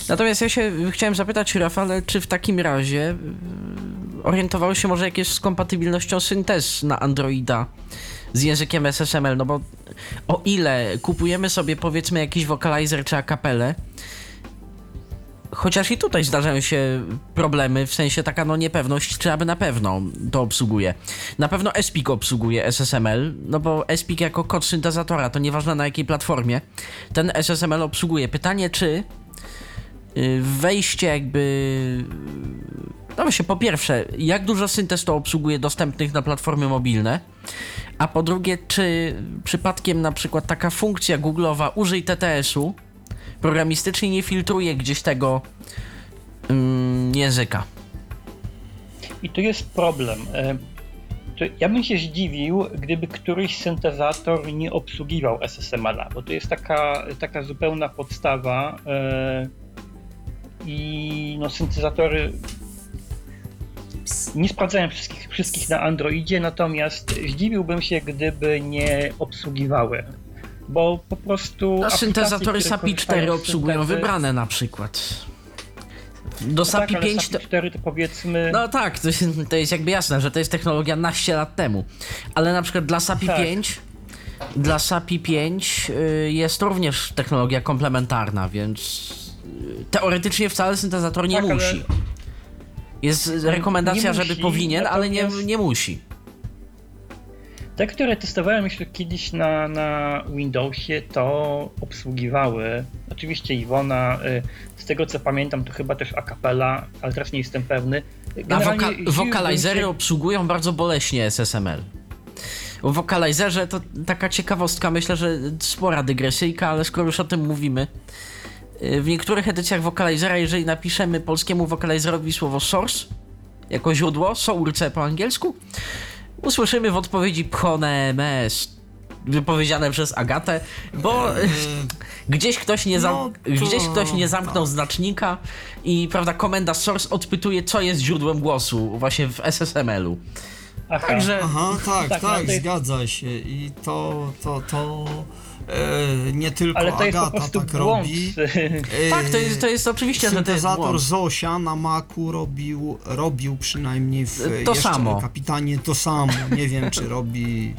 Natomiast ja się chciałem zapytać, Rafale, czy w takim razie yy, orientowały się może jakieś z kompatybilnością syntez na Androida z językiem SSML? No bo o ile kupujemy sobie powiedzmy jakiś vocalizer czy akapelę, chociaż i tutaj zdarzają się problemy, w sensie taka no niepewność, czy aby na pewno to obsługuje. Na pewno Espik obsługuje SSML, no bo Espik jako kod syntezatora, to nieważne na jakiej platformie, ten SSML obsługuje. Pytanie, czy y, wejście jakby... No właśnie, po pierwsze, jak dużo syntez to obsługuje dostępnych na platformy mobilne, a po drugie, czy przypadkiem na przykład taka funkcja Google'owa użyj TTS-u programistycznie nie filtruje gdzieś tego języka. I tu jest problem. E, Ja bym się zdziwił, gdyby któryś syntezator nie obsługiwał SSML-a, bo to jest taka, taka zupełna podstawa e, i no, syntezatory nie sprawdzają wszystkich, wszystkich na Androidzie, natomiast zdziwiłbym się, gdyby nie obsługiwały. Bo po prostu. A syntezatory SAPI korzystają 4 z obsługują syntezy- wybrane na przykład. Do No SAPI tak, ale 5 to... SAPI 4 to powiedzmy. No tak, to, jest- to jest jakby jasne, że to jest technologia naście lat temu. Ale na przykład dla SAPI Tak. 5 dla SAPI 5 y, jest również technologia komplementarna, więc y, teoretycznie wcale syntezator nie Tak, ale- musi. Jest rekomendacja, nie żeby musi, powinien, ale nie, natomiast- nie musi. Te, które testowałem jeszcze kiedyś na, na Windowsie, to obsługiwały. Oczywiście Iwona, y, z tego co pamiętam, to chyba też Acapella, ale teraz nie jestem pewny. A Generalnie woka- zdziwiłbym wokalizery się- obsługują bardzo boleśnie SSML. O wokalizerze to taka ciekawostka, myślę, że spora dygresyjka, ale skoro już o tym mówimy. y, W niektórych edycjach wokalizera, jeżeli napiszemy polskiemu wokalizerowi słowo source jako źródło, source po angielsku, usłyszymy w odpowiedzi pchone MS wypowiedziane przez Agatę, bo e, gdzieś ktoś nie, za, no to- gdzieś ktoś nie zamknął znacznika i prawda, komenda source odpytuje, co jest źródłem głosu właśnie w SSML-u. Aha. Także Aha, tak, Tak, tak, no jest- zgadza się. I to, to, to e, nie tylko Ale to jest po Agata prostu tak błąd. robi. E, tak, to jest, to jest oczywiście, że to jest Syntezator błąd. Zosia na Macu robił, robił przynajmniej w To jeszcze samo. kapitanie to samo. Nie wiem, czy robi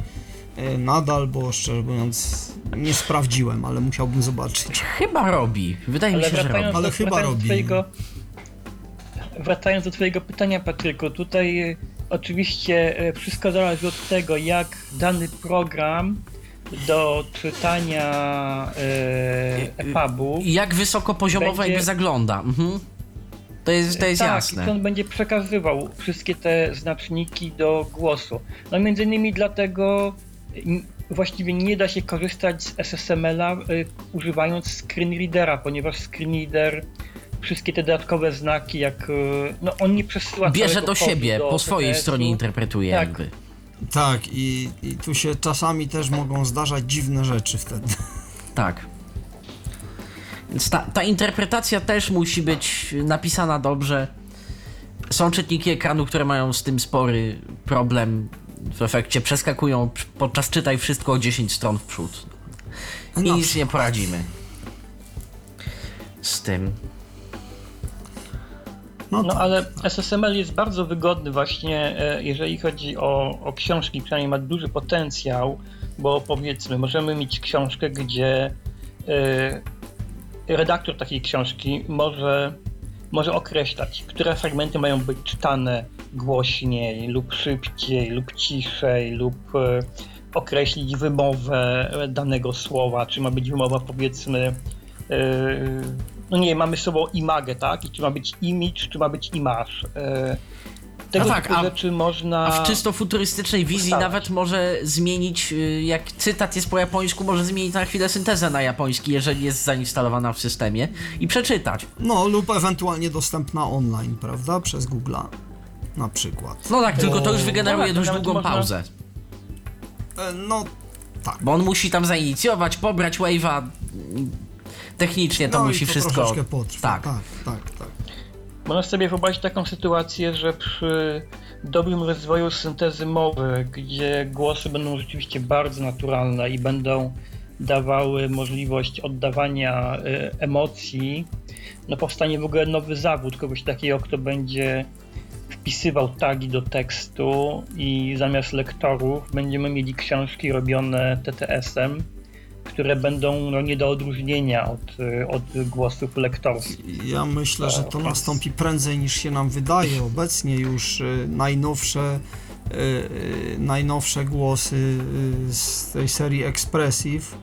e, nadal, bo szczerze mówiąc nie sprawdziłem, ale musiałbym zobaczyć. Chyba robi. Wydaje mi Ale się, że robi. wracając, Ale do, chyba wracając, robi. Do twojego, wracając do twojego pytania, Patryku, tutaj oczywiście wszystko zależy od tego, jak dany program do czytania e, EPUB-u Jak wysokopoziomowo Będzie- jakby zagląda. Mhm. To jest, to jest tak, jasne. i on będzie przekazywał wszystkie te znaczniki do głosu. No między innymi dlatego właściwie nie da się korzystać z SSML-a y, używając screenreadera, ponieważ screenreader wszystkie te dodatkowe znaki, jak y, no on nie przesyła Bierze do siebie, do po swojej stronie interpretuje Tak. jakby. Tak, i, i tu się czasami też mogą zdarzać dziwne rzeczy wtedy. Tak. Więc ta, ta interpretacja też musi być napisana dobrze. Są czytniki ekranu, które mają z tym spory problem. W efekcie przeskakują podczas czytaj wszystko o 10 stron w przód. I Na nic nie poradzimy. Z tym. No, No tak. ale SSML jest bardzo wygodny właśnie, e, jeżeli chodzi o, o książki, przynajmniej ma duży potencjał, bo powiedzmy, możemy mieć książkę, gdzie e, redaktor takiej książki może, może określać, które fragmenty mają być czytane głośniej lub szybciej lub ciszej lub e, określić wymowę danego słowa, czy ma być wymowa powiedzmy no nie, mamy słowo image, tak? I czy ma być image, czy ma być image. E, Tego No tak, typu a- rzeczy można... A w czysto futurystycznej wizji ustalać. nawet może zmienić, y, jak cytat jest po japońsku, może zmienić na chwilę syntezę na japoński, jeżeli jest zainstalowana w systemie i przeczytać. no lub ewentualnie dostępna online, prawda? Przez Google'a na przykład. No tak, tylko to już Bo- wygeneruje No tak, dość długą można- pauzę. E, No tak. Bo on musi tam zainicjować, pobrać wave'a. Technicznie to no musi i to wszystko. troszeczkę potrwa. Tak. tak, tak, tak. Można sobie wyobrazić taką sytuację, że przy dobrym rozwoju syntezy mowy, gdzie głosy będą rzeczywiście bardzo naturalne i będą dawały możliwość oddawania y, emocji, no powstanie w ogóle nowy zawód, kogoś takiego, kto będzie wpisywał tagi do tekstu i zamiast lektorów będziemy mieli książki robione TTS-em, które będą no, nie do odróżnienia od, y, od głosów lektorskich. Ja myślę, że to więc- nastąpi prędzej niż się nam wydaje. Obecnie już y, najnowsze, y, najnowsze głosy z tej serii Expressive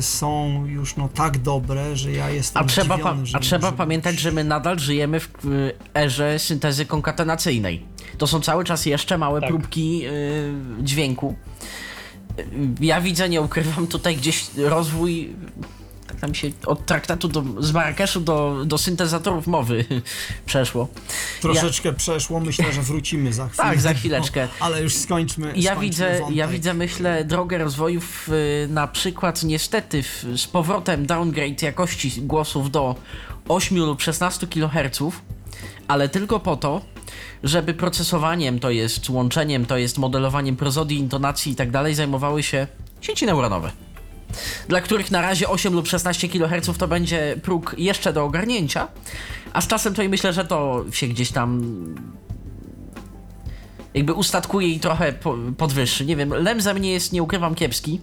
są już no tak dobre, że ja jestem A trzeba, zdziwiony, że a trzeba pamiętać, że my nadal żyjemy w erze syntezy konkatenacyjnej. To są cały czas jeszcze małe Tak. próbki dźwięku. Ja widzę, nie ukrywam, tutaj gdzieś rozwój tak tam się od traktatu do, z Marrakeszu do, do syntezatorów mowy przeszło. Troszeczkę przeszło, myślę, że wrócimy za chwilę. Tak, za chwileczkę. Ale już skończmy. Ja skończmy widzę, wątek. ja widzę, myślę, drogę rozwojów y, na przykład niestety w, z powrotem downgrade jakości głosów do 8 lub 16 kHz, ale tylko po to, żeby procesowaniem, to jest łączeniem, to jest modelowaniem prozodii, intonacji i tak dalej, zajmowały się sieci neuronowe. Dla których na razie 8 lub 16 kHz to będzie próg jeszcze do ogarnięcia, a z czasem to i myślę, że to się gdzieś tam jakby ustatkuje i trochę po, podwyższy. Nie wiem, Lem za mnie jest, nie ukrywam, kiepski,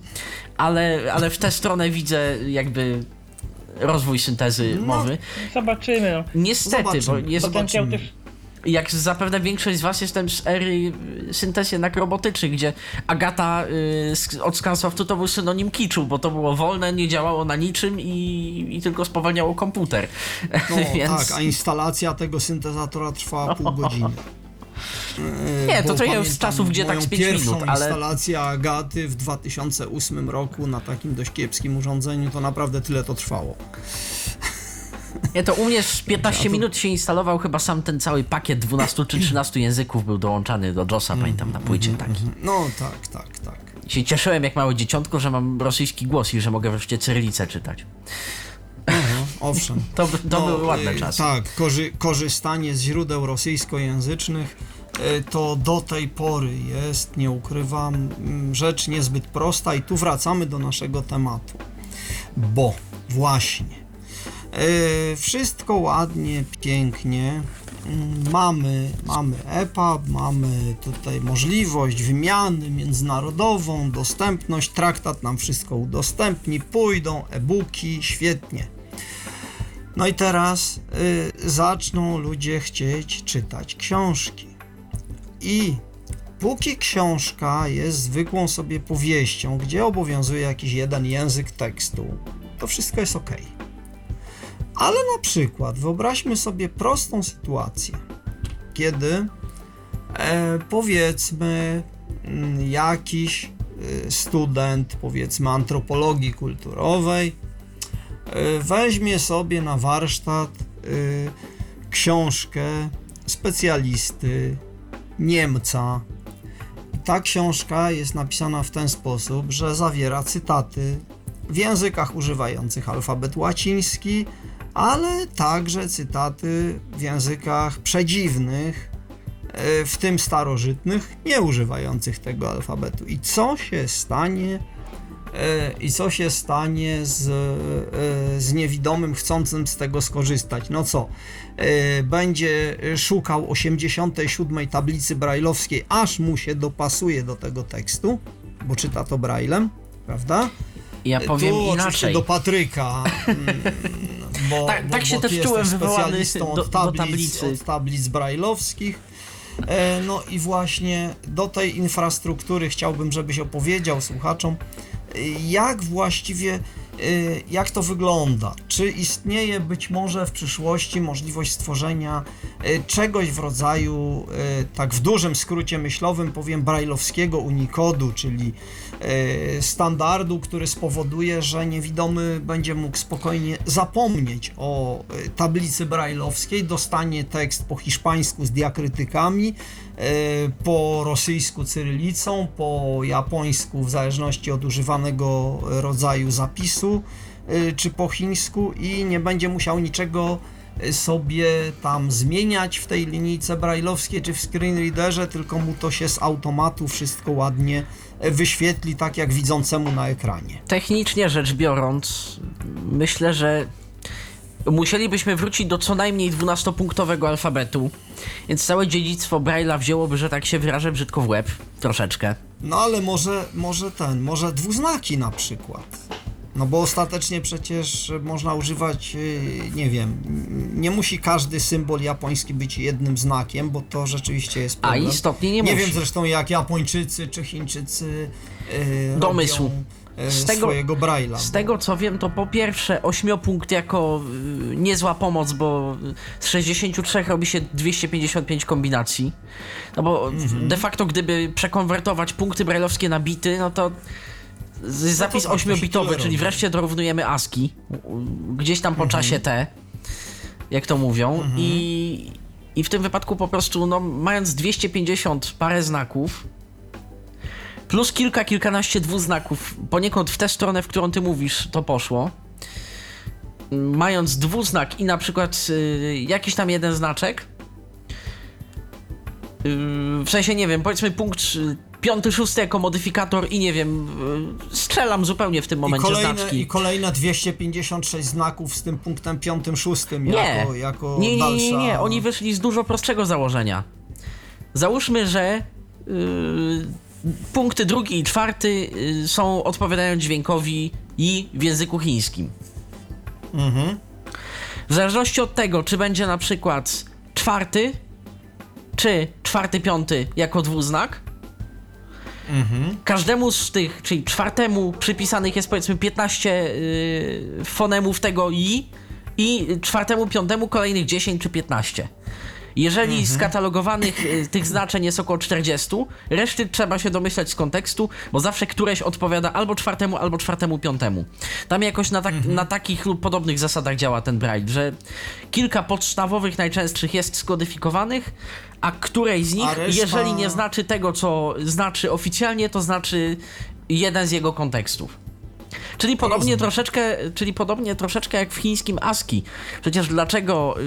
ale, ale w tę stronę widzę jakby rozwój syntezy No, mowy. Zobaczymy. No. Niestety, Zobaczymy. bo jest, Potencjał zobaczymy. też jak zapewne większość z was jestem z ery y, syntez jednak robotycznych, gdzie Agata y, od Scansoftu to był synonim kiczu, bo to było wolne, nie działało na niczym i, i tylko spowalniało komputer. No Więc... tak, a instalacja tego syntezatora trwała pół godziny. Nie, to trochę z czasów, gdzie tak z pierwszą minut, ale- instalację Agaty w 2008 roku na takim dość kiepskim urządzeniu, to naprawdę tyle to trwało. Nie, to u mnie w 15 A to- minut się instalował chyba sam ten cały pakiet 12 czy 13 języków był dołączany do JOSa, pamiętam na płycie taki. No tak, tak, tak. się cieszyłem jak małe dzieciątko, że mam rosyjski głos i że mogę wreszcie cyrylicę czytać. Owszem. To, to No, były ładne y, czasy. Tak, korzy korzystanie z źródeł rosyjskojęzycznych to do tej pory jest, nie ukrywam, mm, rzecz niezbyt prosta i tu wracamy do naszego tematu. Bo właśnie y, wszystko ładnie, pięknie. mm, Mamy, mamy EPUB, mamy tutaj możliwość wymiany międzynarodową, dostępność, traktat nam wszystko udostępni, pójdą e-booki, świetnie. No i teraz y, zaczną ludzie chcieć czytać książki. I póki książka jest zwykłą sobie powieścią, gdzie obowiązuje jakiś jeden język tekstu, to wszystko jest ok. Ale na przykład wyobraźmy sobie prostą sytuację, kiedy e, powiedzmy mm, jakiś y, student, powiedzmy antropologii kulturowej, y, weźmie sobie na warsztat y, książkę specjalisty, Niemca. Ta książka jest napisana w ten sposób, że zawiera cytaty w językach używających alfabet łaciński, ale także cytaty w językach przedziwnych, y, w tym starożytnych, nie używających tego alfabetu. I co się stanie, e, i co się stanie z, e, z niewidomym chcącym z tego skorzystać? No co? E, Będzie szukał 87 tablicy brajlowskiej, aż mu się dopasuje do tego tekstu, bo czyta to brajlem, prawda? Ja powiem tu inaczej. do Patryka, mm, bo, Tak- bo, tak się bo też czułem wywołany specjalistą do- od do tablic, tablicy. od tablic brajlowskich. E, No i właśnie do tej infrastruktury chciałbym, żebyś opowiedział słuchaczom, e, jak właściwie, e, jak to wygląda. Czy istnieje być może w przyszłości możliwość stworzenia e, czegoś w rodzaju, e, tak w dużym skrócie myślowym powiem, brajlowskiego unikodu, czyli standardu, który spowoduje, że niewidomy będzie mógł spokojnie zapomnieć o tablicy brajlowskiej, dostanie tekst po hiszpańsku z diakrytykami, po rosyjsku cyrylicą, po japońsku w zależności od używanego rodzaju zapisu, e, czy po chińsku i nie będzie musiał niczego sobie tam zmieniać w tej linijce brajlowskiej czy w screenreaderze, tylko mu to się z automatu wszystko ładnie wyświetli, tak jak widzącemu na ekranie. Technicznie rzecz biorąc, myślę, że musielibyśmy wrócić do co najmniej 12-punktowego alfabetu, więc całe dziedzictwo Braille'a wzięłoby, że tak się wyrażę, brzydko w łeb, troszeczkę. No ale może, może ten, może dwuznaki na przykład. No bo ostatecznie przecież można używać, yy, nie wiem, nie musi każdy symbol japoński być jednym znakiem, bo to rzeczywiście jest A problem. istotnie nie, Nie musi. wiem zresztą jak Japończycy czy Chińczycy yy, Domysł. robią, Z tego- swojego Braille'a. Z tego co wiem, to po pierwsze ośmiopunkt jako y, niezła pomoc, bo z 63 robi się 255 kombinacji. No bo Mhm. de facto gdyby przekonwertować punkty brajlowskie na bity, no to z- zapis 8-bitowy, tyle czyli wreszcie dorównujemy ASCII, gdzieś tam Mhm. po czasie T, jak to mówią. I, I w tym wypadku po prostu, no, mając 250 parę znaków, plus kilka, kilkanaście dwuznaków, poniekąd w tę stronę, w którą ty mówisz, to poszło. Mając dwuznak i na przykład y, jakiś tam jeden znaczek, y, w sensie, nie wiem, powiedzmy punkt piąty, szósty jako modyfikator i nie wiem, y, strzelam zupełnie w tym I momencie kolejne, znaczki. I kolejne 256 znaków z tym punktem piątym, szóstym Nie. jako, jako nie, nie, nie, nie, nie, oni wyszli z dużo prostszego założenia. Załóżmy, że yy, punkty drugi i czwarty yy, są odpowiadają dźwiękowi i w języku chińskim. Mhm. W zależności od tego, czy będzie na przykład czwarty, czy czwarty, piąty jako dwuznak, Mhm. każdemu z tych, czyli czwartemu przypisanych jest powiedzmy 15 yy, fonemów tego i i czwartemu, piątemu kolejnych 10 czy 15. Jeżeli skatalogowanych y, tych znaczeń jest około 40, reszty trzeba się domyślać z kontekstu, bo zawsze któreś odpowiada albo czwartemu, albo czwartemu, piątemu. Tam jakoś na, tak, na takich lub podobnych zasadach działa ten Braille, że kilka podstawowych, najczęstszych jest skodyfikowanych, a której z nich, reszta- jeżeli nie znaczy tego, co znaczy oficjalnie, to znaczy jeden z jego kontekstów. Czyli podobnie Rozumiem. troszeczkę, czyli podobnie troszeczkę jak w chińskim ASCII. Przecież dlaczego y,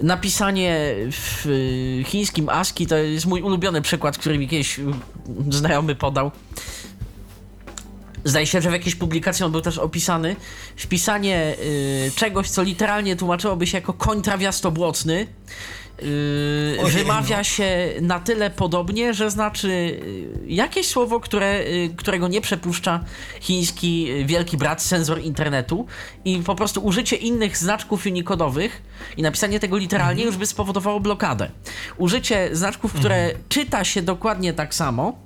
napisanie w y, chińskim ASCII to jest mój ulubiony przykład, który mi kiedyś y, znajomy podał. Zdaje się, że w jakiejś publikacji on był też opisany. Wpisanie y, czegoś, co literalnie tłumaczyłoby się jako koń trawiastobłotny, Yy, wymawia no. się na tyle podobnie, że znaczy yy, jakieś słowo, które, yy, którego nie przepuszcza chiński wielki brat, sensor internetu i po prostu użycie innych znaczków unikodowych i napisanie tego literalnie Mhm. już by spowodowało blokadę. Użycie znaczków, które Mhm. czyta się dokładnie tak samo,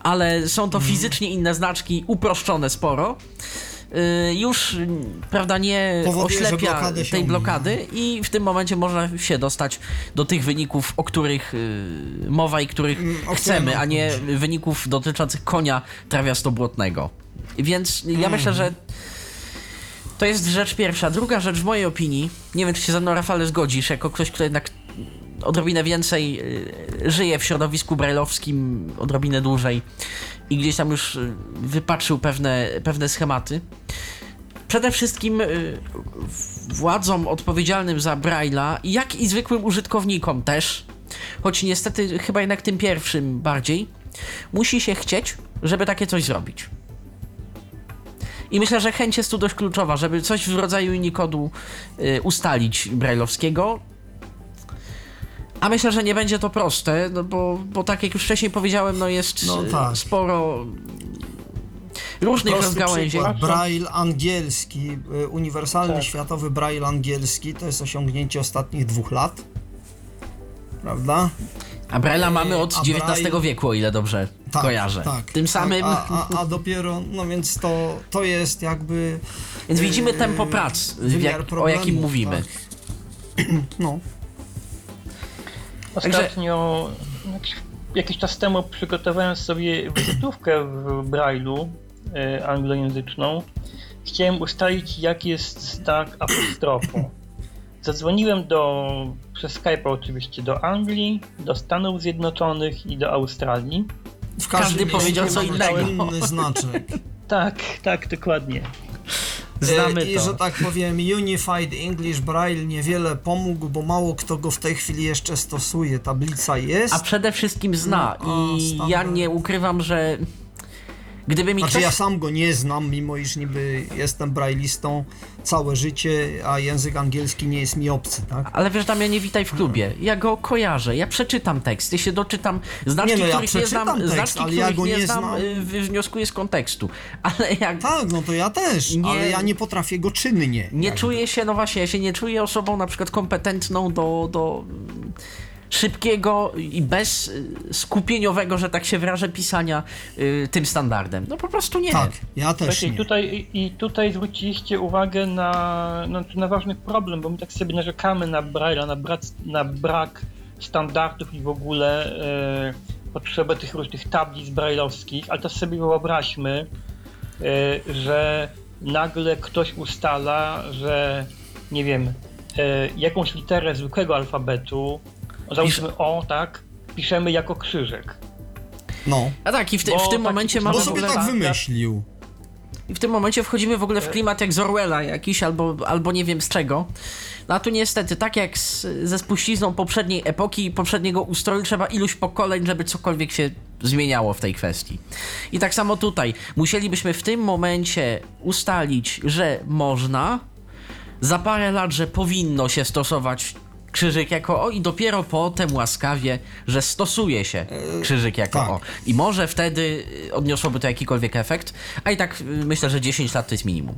ale są to Mhm. fizycznie inne znaczki, uproszczone sporo, już, yy, prawda, nie Powoduje, oślepia blokadę się tej blokady i w tym momencie można się dostać do tych wyników, o których yy, mowa i których Mm, o chcemy, a nie wyników dotyczących konia trawiastobłotnego. Więc ja Mhm. myślę, że to jest rzecz pierwsza. Druga rzecz w mojej opinii, nie wiem czy się ze mną Rafale zgodzisz, jako ktoś, kto jednak odrobinę więcej y, żyje w środowisku brajlowskim, odrobinę dłużej i gdzieś tam już y, wypatrzył pewne, pewne schematy. Przede wszystkim y, władzom odpowiedzialnym za Braille'a, jak i zwykłym użytkownikom też, choć niestety chyba jednak tym pierwszym bardziej, musi się chcieć, żeby takie coś zrobić. I myślę, że chęć jest tu dość kluczowa, żeby coś w rodzaju Unikodu ustalić brajlowskiego. A myślę, że nie będzie to proste, no bo, bo tak jak już wcześniej powiedziałem, no jest No y, tak. sporo różnych Prosty rozgałęzi. przykład, Braille angielski, y, uniwersalny Tak. światowy Braille angielski, to jest osiągnięcie ostatnich dwóch lat. Prawda? A Braille'a mamy od XIX Braille- wieku, o ile dobrze Tak, kojarzę. Tak, Tym samym, A, a, a dopiero, no więc to, to jest jakby. więc widzimy tempo prac, w wymiar jak, o jakim mówimy. tak. No, Ostatnio, jakiś, jakiś czas temu przygotowałem sobie wizytówkę w Braille'u e, anglojęzyczną. Chciałem ustalić, jaki jest znak apostrofu. Zadzwoniłem do, przez Skype oczywiście do Anglii, do Stanów Zjednoczonych i do Australii. w Każdy każdym powiedział co innego. inny znaczek. Tak, tak, dokładnie. Znamy E, I to. że tak powiem, Unified English Braille niewiele pomógł, bo mało kto go w tej chwili jeszcze stosuje. Tablica jest. A przede wszystkim zna No, i ja nie ukrywam, że gdyby mi Znaczy ktoś... ja sam go nie znam, mimo iż niby jestem braillistą całe życie, a język angielski nie jest mi obcy, tak? Ale wiesz, Damian, nie witaj w klubie. Ja go kojarzę, ja przeczytam tekst, ja się doczytam znaczki, Nie no, ja których nie znam, tekst, znaczki, ale ja go nie, nie znam, znam. y, wnioskuję z kontekstu. Ale jak Tak, no to ja też, Nie- ale ja nie potrafię go czynnie. nie jakby. czuję się, no właśnie, ja się nie czuję osobą na przykład kompetentną do, do szybkiego i bez y, skupieniowego, że tak się wyrażę, pisania y, tym standardem. No po prostu nie. Tak, ja też Słuchajcie, nie. i tutaj, i tutaj zwróciliście uwagę na, na, na ważny problem, bo my tak sobie narzekamy na Braille'a, na, brak, na brak standardów i w ogóle e, potrzebę tych różnych tablic brailleowskich, ale to sobie wyobraźmy, e, że nagle ktoś ustala, że nie wiem, e, jakąś literę zwykłego alfabetu, załóżmy O, tak, piszemy jako krzyżyk. No, A tak, i w, Bo w tym taki- momencie mamy bo w sobie ogóle... tak tak, wymyślił. I w tym momencie wchodzimy w ogóle w klimat jak z Orwella jakiś, albo, albo nie wiem z czego. No a tu niestety, tak jak z, ze spuścizną poprzedniej epoki i poprzedniego ustroju, trzeba iluś pokoleń, żeby cokolwiek się zmieniało w tej kwestii. I tak samo tutaj. Musielibyśmy w tym momencie ustalić, że można, za parę lat, że powinno się stosować krzyżyk jako O i dopiero potem łaskawie, że stosuje się krzyżyk jako tak. O. I może wtedy y, odniosłoby to jakikolwiek efekt, a i tak y, myślę, że 10 lat to jest minimum.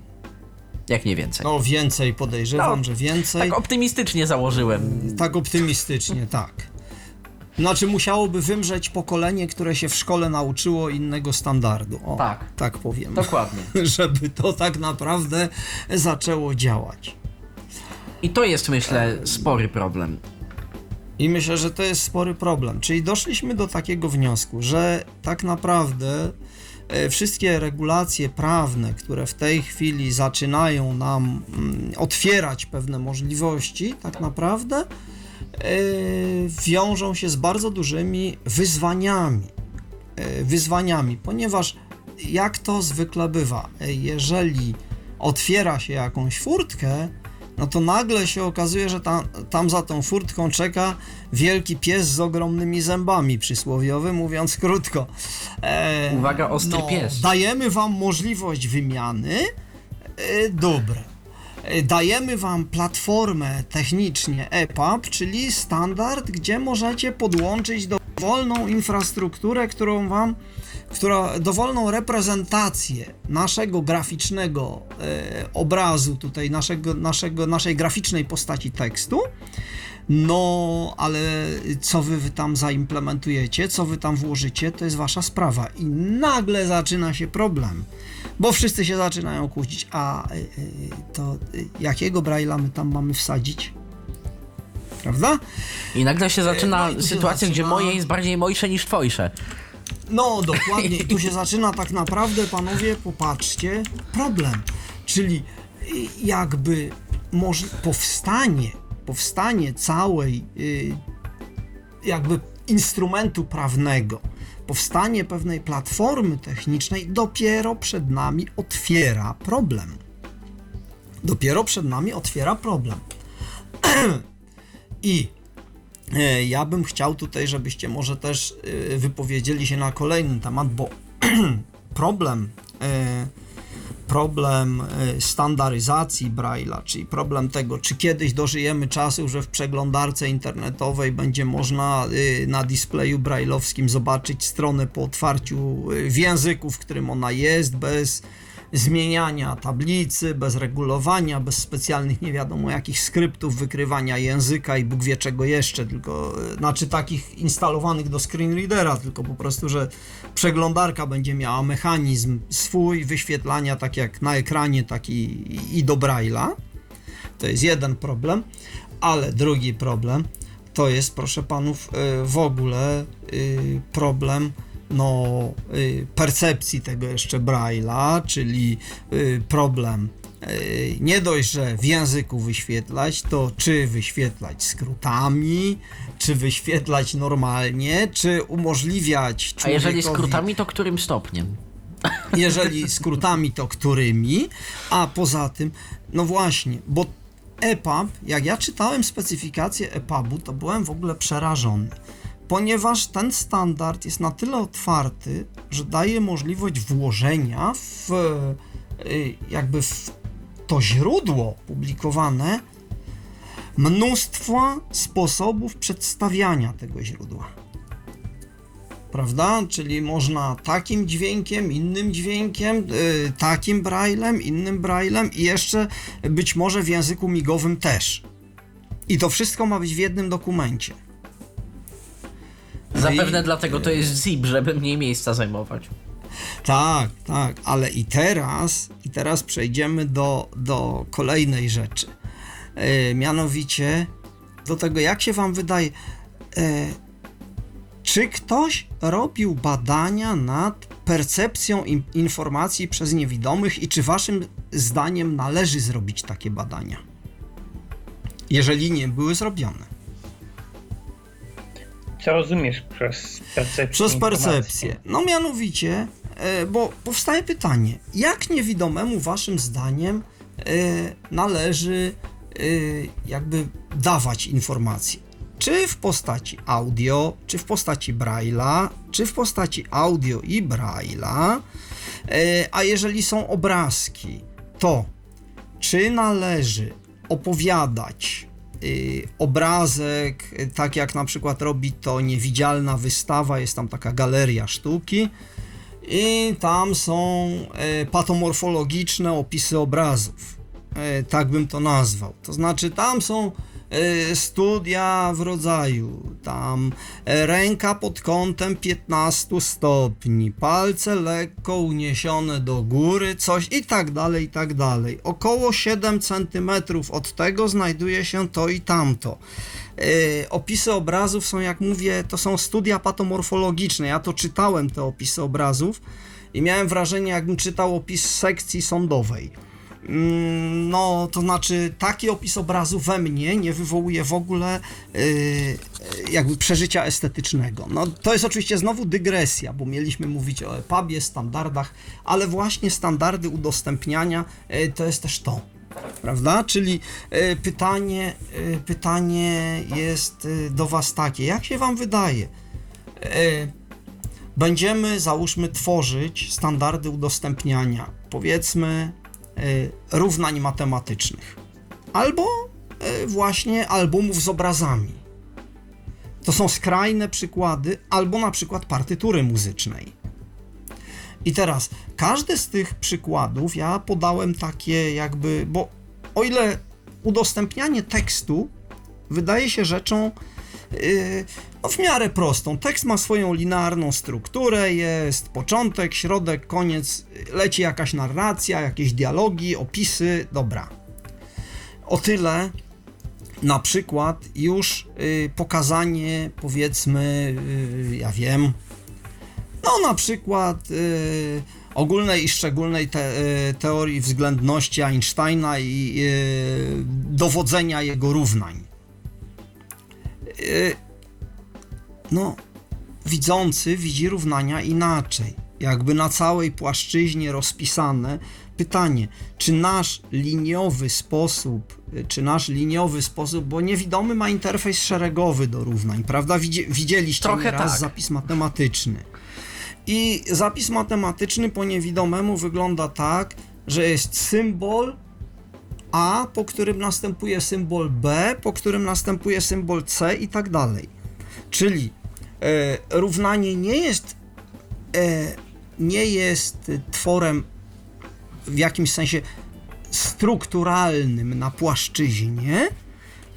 Jak nie więcej. No więcej podejrzewam, No, że więcej. Tak optymistycznie założyłem. Tak optymistycznie, tak. Znaczy musiałoby wymrzeć pokolenie, które się w szkole nauczyło innego standardu. O, Tak. Tak powiem. Dokładnie. Żeby to tak naprawdę zaczęło działać. I to jest, myślę, spory problem. I myślę, że to jest spory problem. Czyli doszliśmy do takiego wniosku, że tak naprawdę e, wszystkie regulacje prawne, które w tej chwili zaczynają nam mm, otwierać pewne możliwości, tak naprawdę e, wiążą się z bardzo dużymi wyzwaniami. e, wyzwaniami, ponieważ jak to zwykle bywa, jeżeli otwiera się jakąś furtkę, no to nagle się okazuje, że tam, tam za tą furtką czeka wielki pies z ogromnymi zębami, przysłowiowy, mówiąc krótko. E, Uwaga, ostry no, pies. Dajemy wam możliwość wymiany. E, dobre. E, Dajemy wam platformę technicznie EPUB, czyli standard, gdzie możecie podłączyć dowolną infrastrukturę, którą wam która dowolną reprezentację naszego graficznego e, obrazu, tutaj naszego, naszego, naszej graficznej postaci tekstu. No, ale co wy, tam zaimplementujecie, co wy tam włożycie, to jest wasza sprawa. I nagle zaczyna się problem, bo wszyscy się zaczynają kłócić. A e, e, to e, jakiego Braille'a my tam mamy wsadzić? Prawda? I nagle się zaczyna no sytuacja, gdzie zaczyna- moje jest bardziej mojsze niż twojsze. No, dokładnie. I tu się zaczyna tak naprawdę, panowie, popatrzcie, problem. Czyli y, jakby może powstanie, powstanie całej y, jakby instrumentu prawnego, powstanie pewnej platformy technicznej dopiero przed nami otwiera problem. Dopiero przed nami otwiera problem. I Ja bym chciał tutaj, żebyście może też e, wypowiedzieli się na kolejny temat, bo problem, e, problem e, standaryzacji Braille'a, czyli problem tego, czy kiedyś dożyjemy czasu, że w przeglądarce internetowej będzie można e, na displeju brailleowskim zobaczyć stronę po otwarciu e, w języku, w którym ona jest, bez zmieniania tablicy, bez regulowania, bez specjalnych nie wiadomo jakich skryptów wykrywania języka i Bóg wie czego jeszcze, tylko e, znaczy takich instalowanych do screenreadera, tylko po prostu, że przeglądarka będzie miała mechanizm swój wyświetlania tak jak na ekranie, tak i, i do Braille'a. To jest jeden problem, ale drugi problem to jest, proszę panów, e, w ogóle y, problem no, y, percepcji tego jeszcze Braille'a, czyli y, problem y, nie dość, że w języku wyświetlać, to czy wyświetlać skrótami, czy wyświetlać normalnie, czy umożliwiać A jeżeli człowiekowi- skrótami, to którym stopniem? jeżeli skrótami, to którymi, a poza tym, no właśnie, bo EPUB, jak ja czytałem specyfikację EPUBu, to byłem w ogóle przerażony, ponieważ ten standard jest na tyle otwarty, że daje możliwość włożenia w y, jakby w to źródło publikowane mnóstwa sposobów przedstawiania tego źródła prawda? Czyli można takim dźwiękiem, innym dźwiękiem, y, takim braillem, innym braillem i jeszcze być może w języku migowym też. I to wszystko ma być w jednym dokumencie. Zapewne i- dlatego to jest zip, żeby mniej miejsca zajmować. Tak, tak, ale i teraz, i teraz przejdziemy do, do kolejnej rzeczy. E, mianowicie do tego, jak się Wam wydaje, e, czy ktoś robił badania nad percepcją informacji przez niewidomych i czy Waszym zdaniem należy zrobić takie badania? Jeżeli nie były zrobione. Co rozumiesz przez percepcję? Przez percepcję. No mianowicie, e, bo powstaje pytanie, jak niewidomemu waszym zdaniem e, należy e, jakby dawać informacje? Czy w postaci audio, czy w postaci Braille'a, czy w postaci audio i Braille'a, e, a jeżeli są obrazki, to czy należy opowiadać obrazek, y, tak jak na przykład robi to niewidzialna wystawa, jest tam taka galeria sztuki i tam są y, patomorfologiczne opisy obrazów. Y, tak bym to nazwał. To znaczy tam są y, studia w rodzaju, tam e, ręka pod kątem 15 stopni, palce lekko uniesione do góry, coś i tak dalej, i tak dalej. Około 7 cm od tego znajduje się to i tamto. E, opisy obrazów są, jak mówię, to są studia patomorfologiczne. Ja to czytałem, te opisy obrazów, i miałem wrażenie, jakbym czytał opis sekcji sądowej. Mm, No, to znaczy taki opis obrazu we mnie nie wywołuje w ogóle y, jakby przeżycia estetycznego. No, to jest oczywiście znowu dygresja, bo mieliśmy mówić o EPUBie, standardach, ale właśnie standardy udostępniania y, to jest też to. Prawda? Czyli y, pytanie, y, pytanie jest y, do Was takie: jak się Wam wydaje? Y, będziemy, załóżmy, tworzyć standardy udostępniania, powiedzmy, równań matematycznych, albo y, właśnie albumów z obrazami. To są skrajne przykłady, albo na przykład partytury muzycznej. I teraz, każdy z tych przykładów ja podałem takie jakby, bo o ile udostępnianie tekstu wydaje się rzeczą yy, w miarę prostą. Tekst ma swoją linearną strukturę, jest początek, środek, koniec, leci jakaś narracja, jakieś dialogi, opisy, dobra. O tyle na przykład już y, pokazanie, powiedzmy, y, ja wiem, no na przykład y, ogólnej i szczególnej te, y, teorii względności Einsteina i y, dowodzenia jego równań. Y, no, widzący widzi równania inaczej, jakby na całej płaszczyźnie rozpisane. Pytanie, czy nasz liniowy sposób, y, czy nasz liniowy sposób, bo niewidomy ma interfejs szeregowy do równań, prawda? Widzie, widzieliście Trochę nieraz tak. zapis matematyczny. I zapis matematyczny po niewidomemu wygląda tak, że jest symbol A, po którym następuje symbol B, po którym następuje symbol C i tak dalej. Czyli e, równanie nie jest, e, nie jest tworem w jakimś sensie strukturalnym na płaszczyźnie,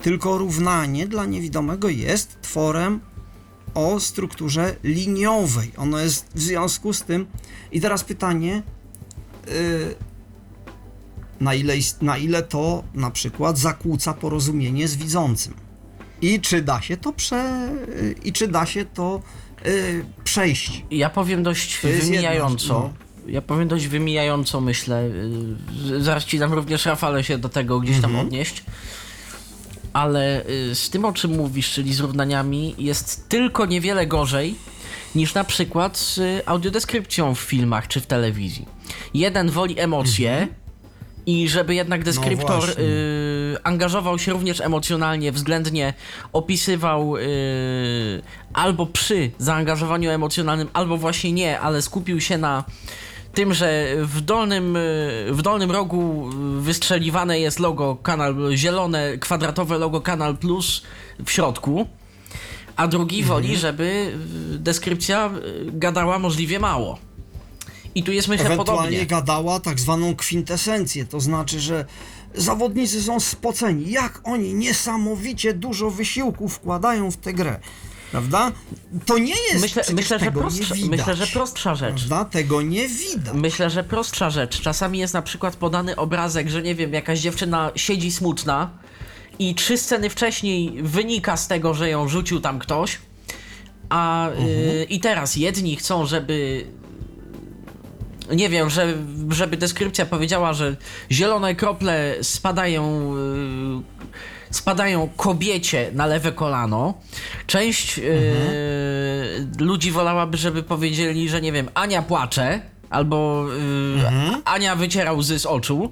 tylko równanie dla niewidomego jest tworem o strukturze liniowej. Ono jest w związku z tym. I teraz pytanie, y, na ile, na ile to na przykład zakłóca porozumienie z widzącym? I czy da się to prze, y, i czy da się to y, przejść? Ja powiem dość wymijająco. rzecz, Ja powiem dość wymijająco, myślę. Yy, Zaraz ci dam również Rafale się do tego gdzieś tam odnieść. Ale yy, z tym, o czym mówisz, czyli z równaniami, jest tylko niewiele gorzej niż na przykład z y, audiodeskrypcją w filmach czy w telewizji. Jeden woli emocje i żeby jednak deskryptor właśnie. y, angażował się również emocjonalnie, względnie opisywał y, albo przy zaangażowaniu emocjonalnym, albo właśnie nie, ale skupił się na tym, że w dolnym, y, w dolnym rogu wystrzeliwane jest logo Kanal, zielone, kwadratowe logo Kanal Plus w środku, a drugi woli, żeby y, deskrypcja y, gadała możliwie mało. I tu jest myślę Ewentualnie podobnie. gadała tak zwaną kwintesencję, to znaczy, że zawodnicy są spoceni, jak oni niesamowicie dużo wysiłku wkładają w tę grę. Prawda? To nie jest. Myślę, myślę, że prostsza, widać, myślę, że prostsza rzecz. Prawda? Tego nie widać. Myślę, że prostsza rzecz. Czasami jest na przykład podany obrazek, że nie wiem, jakaś dziewczyna siedzi smutna i trzy sceny wcześniej wynika z tego, że ją rzucił tam ktoś. A y, i teraz jedni chcą, żeby nie wiem, że, żeby deskrypcja powiedziała, że zielone krople spadają y, spadają kobiecie na lewe kolano. Część y, ludzi wolałaby, żeby powiedzieli, że nie wiem, Ania płacze. Albo y, Ania wyciera łzy z oczu,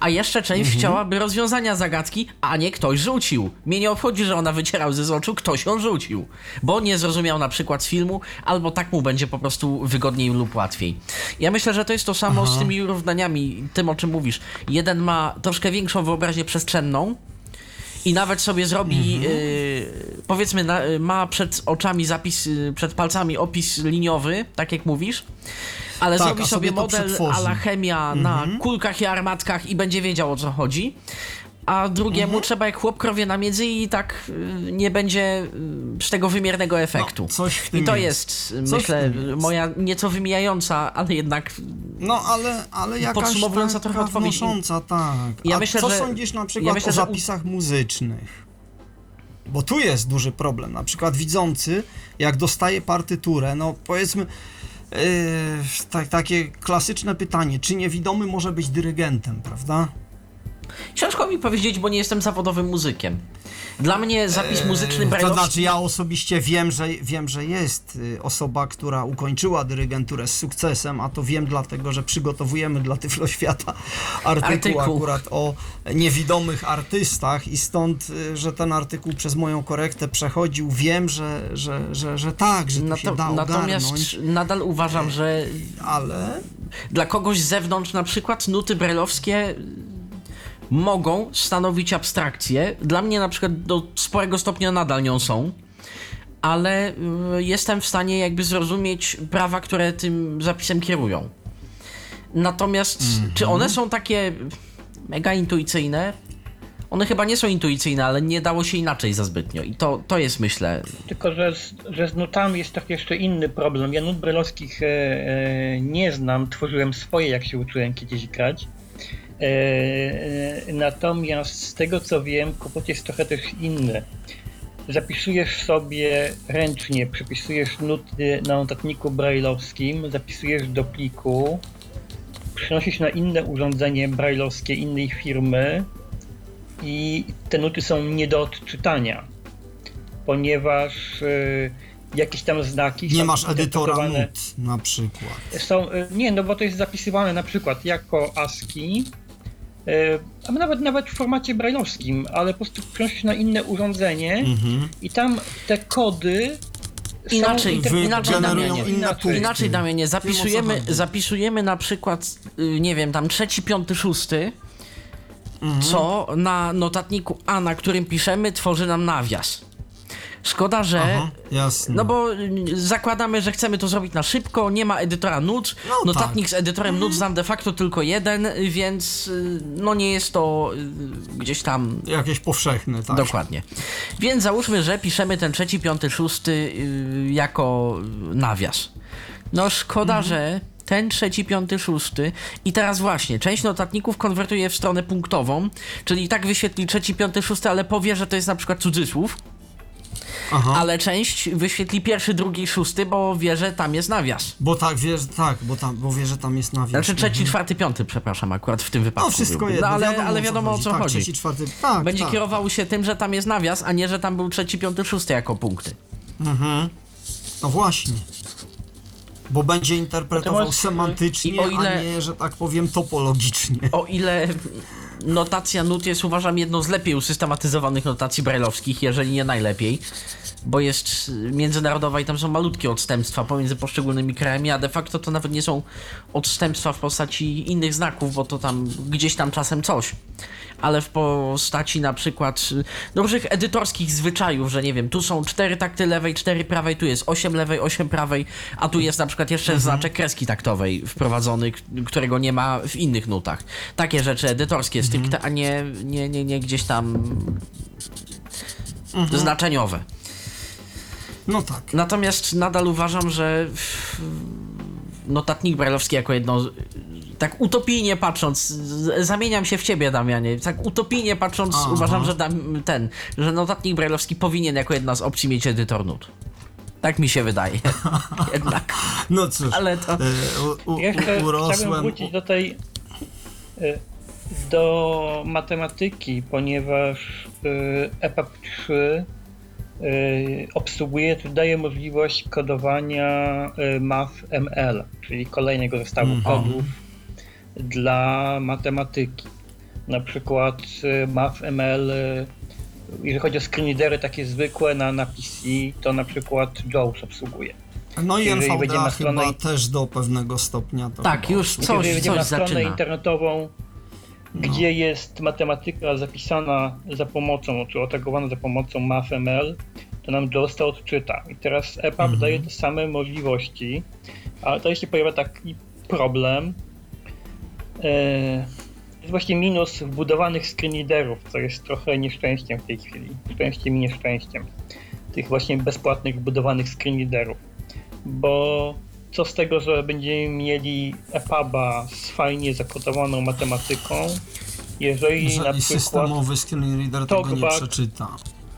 a jeszcze część chciałaby rozwiązania zagadki, a nie ktoś rzucił. Mnie nie obchodzi, że ona wyciera łzy z oczu, ktoś ją rzucił. Bo nie zrozumiał na przykład z filmu, albo tak mu będzie po prostu wygodniej lub łatwiej. Ja myślę, że to jest to samo z tymi równaniami, tym o czym mówisz. Jeden ma troszkę większą wyobraźnię przestrzenną, i nawet sobie zrobi, Mhm. y, powiedzmy, na, y, ma przed oczami zapis, y, przed palcami opis liniowy, tak jak mówisz, ale Tak, zrobi sobie model przetworzy. Mhm. ala chemia na kulkach i armatkach i będzie wiedział o co chodzi. A drugiemu Mhm. trzeba jak chłop krowie na miedzy i tak y, nie będzie y, z tego wymiernego efektu. No, coś w tym I to jest. jest, y, myślę, moja nieco wymijająca, ale jednak No ale, ale jakaś Podsumowująca taka trochę odpowiedź. tak. Ja A myślę, co że- sądzisz na przykład ja myślę, o u- zapisach muzycznych? Bo tu jest duży problem. Na przykład widzący, jak dostaje partyturę, no powiedzmy, tak, takie klasyczne pytanie, czy niewidomy może być dyrygentem, prawda? Ciężko mi powiedzieć, bo nie jestem zawodowym muzykiem. Dla mnie zapis muzyczny To brajlowski... znaczy ja osobiście wiem, że, wiem, że jest y, osoba, która ukończyła dyrygenturę z sukcesem, a to wiem dlatego, że przygotowujemy dla Tyflo Świata artykuł, Artykuł. akurat o niewidomych artystach i stąd, y, że ten artykuł przez moją korektę przechodził, wiem, że, że, że, że tak, że to się Nato- da natomiast ogarnąć, nadal uważam, że ale dla kogoś z zewnątrz na przykład nuty brajlowskie mogą stanowić abstrakcję. Dla mnie na przykład do sporego stopnia nadal nią są. Ale y, jestem w stanie jakby zrozumieć prawa, które tym zapisem kierują. Natomiast czy one są takie mega intuicyjne? One chyba nie są intuicyjne, ale nie dało się inaczej za zbytnio. I to, to jest myślę. Tylko, że z, że z nutami jest tak jeszcze inny problem. Ja nut brylowskich e, e, nie znam, tworzyłem swoje, jak się uczyłem kiedyś grać. E, e, natomiast z tego co wiem, kłopot jest trochę też inny. Zapisujesz sobie ręcznie, przypisujesz nuty na notatniku brajlowskim, zapisujesz do pliku, przenosisz na inne urządzenie brajlowskie innej firmy i te nuty są nie do odczytania ponieważ y, jakieś tam znaki nie masz edytora nut na przykład. Są, nie, no bo to jest zapisywane na przykład jako ASCII, a nawet nawet w formacie brajlowskim, ale po prostu przenosisz na inne urządzenie Mhm. i tam te kody są Inaczej, inter- inaczej, Damianie. inaczej. Inaczej, Damianie, zapisujemy, zapisujemy na przykład, y, nie wiem, tam trzeci, piąty, szósty, Mhm. co na notatniku A, na którym piszemy, tworzy nam nawias. Szkoda, że. Aha, jasne. No bo y, zakładamy, że chcemy to zrobić na szybko, nie ma edytora nut. No Notatnik tak. z edytorem nut znam de facto tylko jeden, y, więc y, no nie jest to y, gdzieś tam Jakieś powszechne, tak. Dokładnie. Więc załóżmy, że piszemy ten trzeci, piąty, szósty yy, jako nawias. No szkoda, że ten trzeci, piąty, szósty i teraz właśnie, część notatników konwertuje w stronę punktową, czyli tak wyświetli trzeci, piąty, szósty, ale powie, że to jest na przykład cudzysłów, Aha. ale część wyświetli pierwszy, drugi, szósty, bo wie, że tam jest nawias. Bo tak, wiesz, tak, bo, tam, bo wie, że tam jest nawias. Znaczy trzeci, Mhm. czwarty, piąty, przepraszam, akurat w tym wypadku. No wszystko był. jedno, no, ale, wiadomo, ale wiadomo o co tak, chodzi. Trzeci, czwarty, tak, Będzie tak. kierował się tym, że tam jest nawias, a nie, że tam był trzeci, piąty, szósty jako punkty. Mhm. No właśnie. Bo będzie interpretował Natomiast, semantycznie, i o ile- a nie, że tak powiem, topologicznie. O ile notacja nut jest uważam jedną z lepiej usystematyzowanych notacji brajlowskich, jeżeli nie najlepiej, bo jest międzynarodowa i tam są malutkie odstępstwa pomiędzy poszczególnymi krajami, a de facto to nawet nie są odstępstwa w postaci innych znaków, bo to tam gdzieś tam czasem coś. Ale w postaci na przykład y, no, różnych edytorskich zwyczajów, że nie wiem, tu są cztery takty lewej, cztery prawej, tu jest osiem lewej, osiem prawej, a tu jest na przykład jeszcze znaczek kreski taktowej wprowadzony, którego nie ma w innych nutach. Takie rzeczy edytorskie stricte, a nie, nie, nie, nie gdzieś tam znaczeniowe. No tak. Natomiast nadal uważam, że notatnik brajlowski jako jedno, tak utopijnie patrząc, zamieniam się w ciebie, Damianie, tak utopijnie patrząc, Aha. uważam, że dam, ten, że notatnik brajlowski powinien jako jedna z opcji mieć edytor nut. Tak mi się wydaje. Jednak. No cóż, Ale to... e, u, u, Jeszcze chciałbym urosłem... wrócić do tej y, do matematyki, ponieważ y, EPUB 3 y, obsługuje, czy daje możliwość kodowania y, MAF-ML, czyli kolejnego zestawu Mhm. kodów dla matematyki. Na przykład y, jeżeli chodzi o screenreadery takie zwykłe na, na PC, to na przykład JAWS obsługuje. No i jeżeli będzie NVDA na chyba stronę- też do pewnego stopnia. To Tak, chyba już coś, Jeżeli wejdziemy na coś stronę zaczyna. internetową, No. gdzie jest matematyka zapisana za pomocą, czy otagowana za pomocą MAFML, to nam JAWS to odczyta. I teraz EPUB Mhm. daje te same możliwości, ale to się pojawia taki problem. E, jest właśnie minus wbudowanych screenreaderów, co jest trochę nieszczęściem w tej chwili. Szczęściem i nieszczęściem. Tych właśnie bezpłatnych wbudowanych screenreaderów. Bo co z tego, że będziemy mieli EPUBa z fajnie zakodowaną matematyką, jeżeli na Jeżeli przykład systemowy screenreader tego nie przeczyta.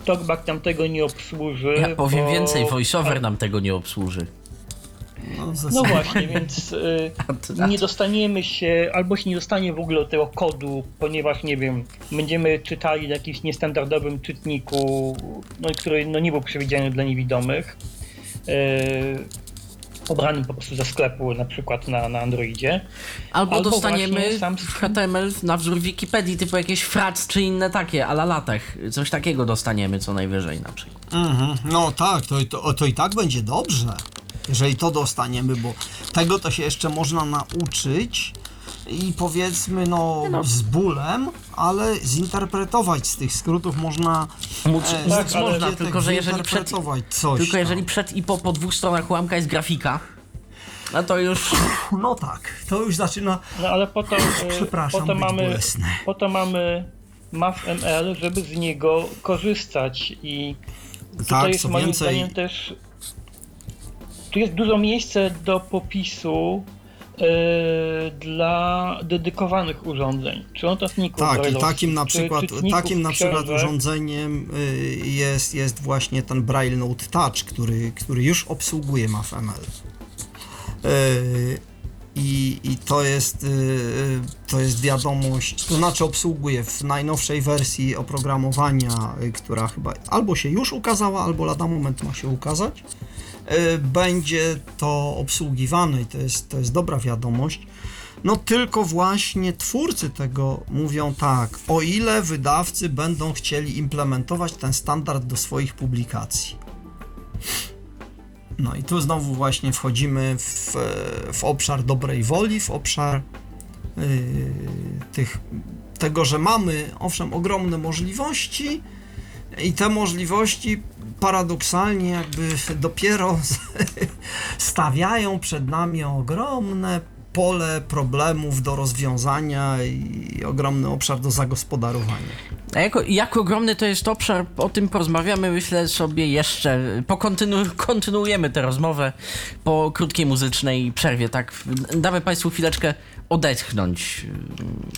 TalkBack nam tego nie obsłuży. Ja powiem bo- więcej, VoiceOver nam tego nie obsłuży. No, No właśnie, więc y, A a nie dostaniemy się, albo się nie dostanie w ogóle tego kodu, ponieważ nie wiem, będziemy czytali na jakimś niestandardowym czytniku, no, który no, nie był przewidziany dla niewidomych. Yy, obranym po prostu ze sklepu, na przykład na, na Androidzie. Albo, Albo dostaniemy sam- HTML na wzór Wikipedii, typu jakieś frac czy inne takie, ala latech. Coś takiego dostaniemy co najwyżej na przykład. Mhm. No tak, to, to, to i tak będzie dobrze, jeżeli to dostaniemy, bo tego to się jeszcze można nauczyć i powiedzmy no, z bólem, ale zinterpretować z tych skrótów można Móc, e, ale- można, bibliotek tylko że jeżeli przed, coś tylko tam. jeżeli przed i po, po dwóch stronach ułamka jest grafika, no to już No tak, to już zaczyna No ale po to, yy, Przepraszam, po to być mamy, bolesne. po to mamy MAF-ML, żeby z niego korzystać i Tak, tutaj jest moim więcej- zdaniem też tu jest dużo miejsca do popisu dla dedykowanych urządzeń, czy notatników Tak, i takim na przykład, takim na przykład urządzeniem y, jest, jest właśnie ten Braille Note Touch, który, który już obsługuje MAF-ML. Y, I, I to jest, y, to jest wiadomość, to znaczy obsługuje w najnowszej wersji oprogramowania, y, która chyba albo się już ukazała, albo lada moment ma się ukazać. Y, Będzie to obsługiwane i to jest, to jest dobra wiadomość. No tylko właśnie twórcy tego mówią tak, o ile wydawcy będą chcieli implementować ten standard do swoich publikacji. No i tu znowu właśnie wchodzimy w, w obszar dobrej woli, w obszar yy, tych, tego, że mamy owszem ogromne możliwości i te możliwości paradoksalnie jakby dopiero stawiają przed nami ogromne pole problemów do rozwiązania i ogromny obszar do zagospodarowania. A jak ogromny to jest obszar, o tym porozmawiamy, myślę sobie jeszcze. Pokontynu, kontynuujemy tę rozmowę po krótkiej muzycznej przerwie, tak? Damy Państwu chwileczkę odetchnąć mm,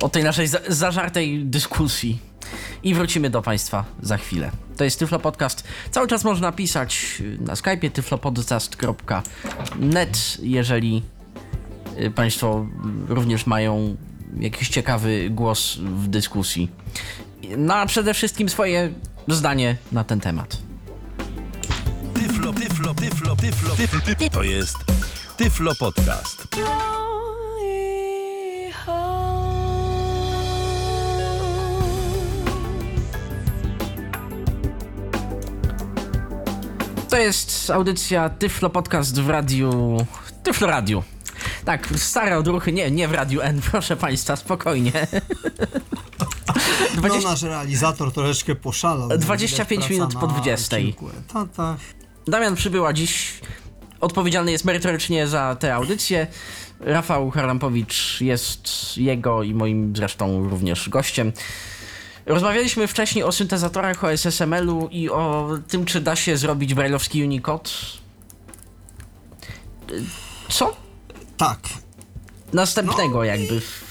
od tej naszej za, zażartej dyskusji. I wrócimy do Państwa za chwilę. To jest Tyflo Podcast. Cały czas można pisać na Skype'ie tyflopodcast.net, jeżeli y, Państwo również mają jakiś ciekawy głos w dyskusji. No a przede wszystkim swoje zdanie na ten temat. Tyflo, tyflo, tyflo, tyflo, tyflo, tyflo. To jest Tyflo Podcast. To jest audycja Tyflo Podcast w radiu. Tyflo Radiu. Tak, stare odruchy, nie, nie w Radiu N, proszę Państwa, spokojnie. No 20, nasz realizator troszeczkę poszalał. 25 Widać, minut po na 20. kilku etatach. Damian przybyła dziś. Odpowiedzialny jest merytorycznie za tę audycję. Rafał Harampowicz jest jego i moim zresztą również gościem. Rozmawialiśmy wcześniej o syntezatorach, o SSML-u i o tym, czy da się zrobić brailleowski Unicode. Co Tak, następnego jakby w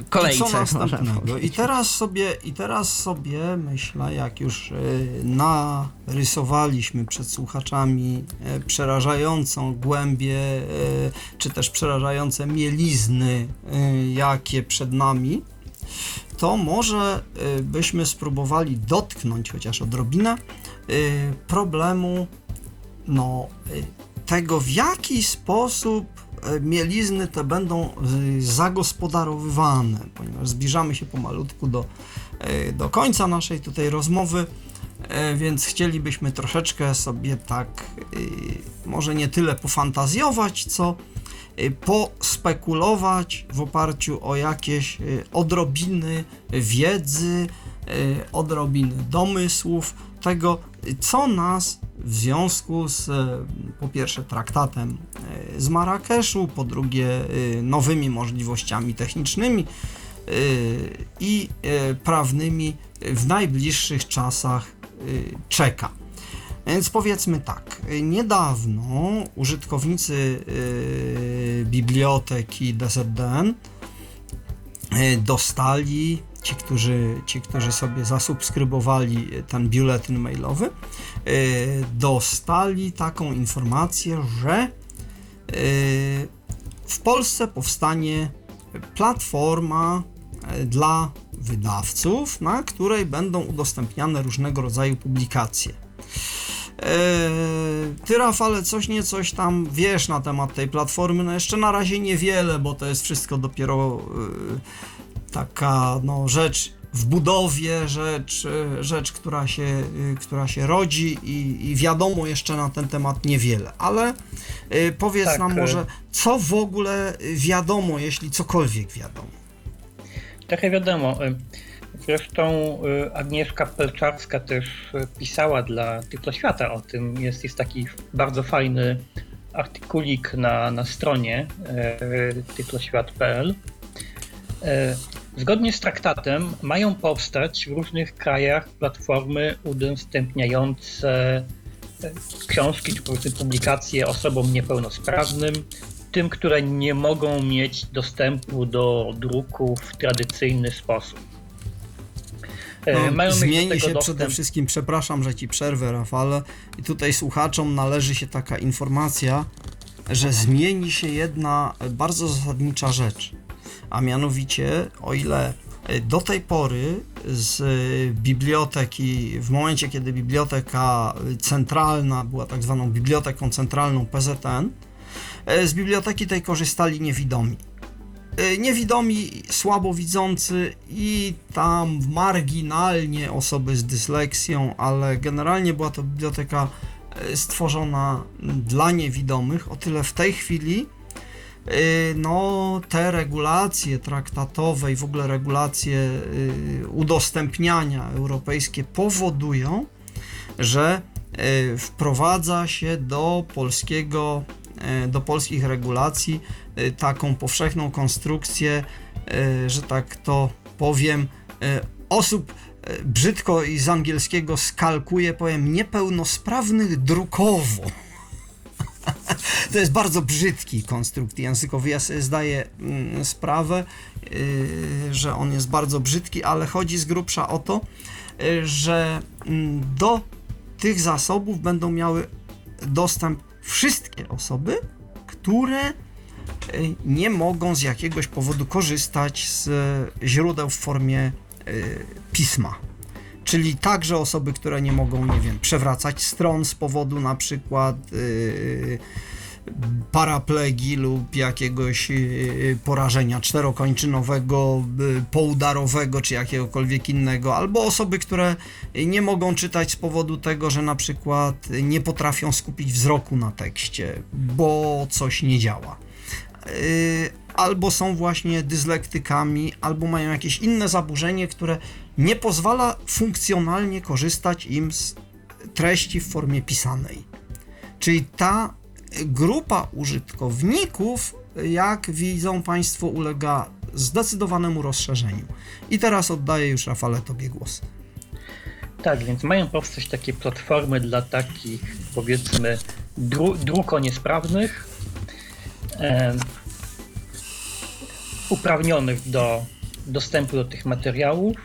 I kolejce. co następnego? I teraz sobie, i teraz sobie myślę, jak już y, narysowaliśmy przed słuchaczami y, przerażającą głębię, y, czy też przerażające mielizny, jakie przed nami, to może y, byśmy spróbowali dotknąć chociaż odrobinę y, problemu no, y, tego, w jaki sposób mielizny te będą zagospodarowywane, ponieważ zbliżamy się pomalutku do, do końca naszej tutaj rozmowy, więc chcielibyśmy troszeczkę sobie tak, może nie tyle pofantazjować, co pospekulować w oparciu o jakieś y, odrobiny wiedzy, y, odrobiny domysłów, tego, y, co nas w związku z y, po pierwsze traktatem y, z Marrakeszu, po drugie y, nowymi możliwościami technicznymi y, i y, prawnymi w najbliższych czasach y, czeka. Więc powiedzmy tak, niedawno użytkownicy y, biblioteki DZDN y, dostali, ci którzy, ci, którzy sobie zasubskrybowali ten biuletyn mailowy, y, dostali taką informację, że w Polsce powstanie platforma e, dla wydawców, na której będą udostępniane różnego rodzaju publikacje. Eee, Ty, Rafale, coś nie coś tam wiesz na temat tej platformy. No jeszcze na razie niewiele, bo to jest wszystko dopiero e, taka no, rzecz w budowie, rzecz, e, rzecz która, się, która się rodzi i, i wiadomo jeszcze na ten temat niewiele. Ale powiedz Tak, nam e- może, co w ogóle wiadomo, jeśli cokolwiek wiadomo. Trochę wiadomo. Zresztą y, Agnieszka Pelczarska też y, pisała dla Tyfloświata o tym. Jest, jest taki bardzo fajny artykulik na, na stronie y, tyfloświat.pl. Y, Zgodnie z traktatem mają powstać w różnych krajach platformy udostępniające książki czy publikacje osobom niepełnosprawnym, tym, które nie mogą mieć dostępu do druku w tradycyjny sposób. E, No, mają mieć do zmieni się dostęp... przede wszystkim, przepraszam, że ci przerwę, Rafale, i tutaj słuchaczom należy się taka informacja, że zmieni się jedna bardzo zasadnicza rzecz, a mianowicie, o ile do tej pory z biblioteki, w momencie kiedy biblioteka centralna była tak zwaną biblioteką centralną PZN, e, z biblioteki tej korzystali niewidomi. E, Niewidomi, słabowidzący i tam marginalnie osoby z dysleksją, ale generalnie była to biblioteka e, stworzona dla niewidomych. O tyle w tej chwili e, no, te regulacje traktatowe i w ogóle regulacje udostępniania europejskie powodują, że wprowadza się do polskiego, do polskich regulacji taką powszechną konstrukcję, e, że tak to powiem, e, osób brzydko i z angielskiego skalkuję, powiem, niepełnosprawnych drukowo. To jest bardzo brzydki konstrukt językowy. Ja sobie zdaję mm, sprawę, że on jest bardzo brzydki, ale chodzi z grubsza o to, że mm, do tych zasobów będą miały dostęp wszystkie osoby, które nie mogą z jakiegoś powodu korzystać z yy, źródeł w formie yy, pisma. Czyli także osoby, które nie mogą, nie wiem, przewracać stron z powodu na przykład yy, paraplegii lub jakiegoś porażenia czterokończynowego, poudarowego czy jakiegokolwiek innego, albo osoby, które nie mogą czytać z powodu tego, że na przykład nie potrafią skupić wzroku na tekście, bo coś nie działa. Yy, albo są właśnie dyslektykami, albo mają jakieś inne zaburzenie, które nie pozwala funkcjonalnie korzystać im z treści w formie pisanej. Czyli ta grupa użytkowników, jak widzą Państwo, ulega zdecydowanemu rozszerzeniu. I teraz oddaję już Rafale Tobie głos. Tak, więc mają powstać takie platformy dla takich, powiedzmy, dru druko niesprawnych, em, uprawnionych do dostępu do tych materiałów.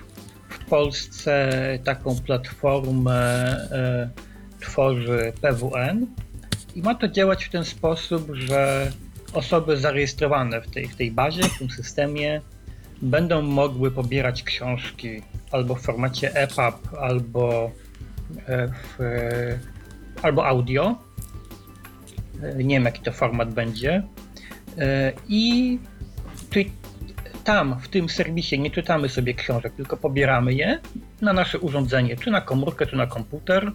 W Polsce taką platformę e, tworzy PWN i ma to działać w ten sposób, że osoby zarejestrowane w tej, w tej bazie, w tym systemie, będą mogły pobierać książki albo w formacie EPUB, albo, e, w, e, albo audio. Nie wiem, jaki to format będzie. I ty, tam, w tym serwisie, nie czytamy sobie książek, tylko pobieramy je na nasze urządzenie, czy na komórkę, czy na komputer.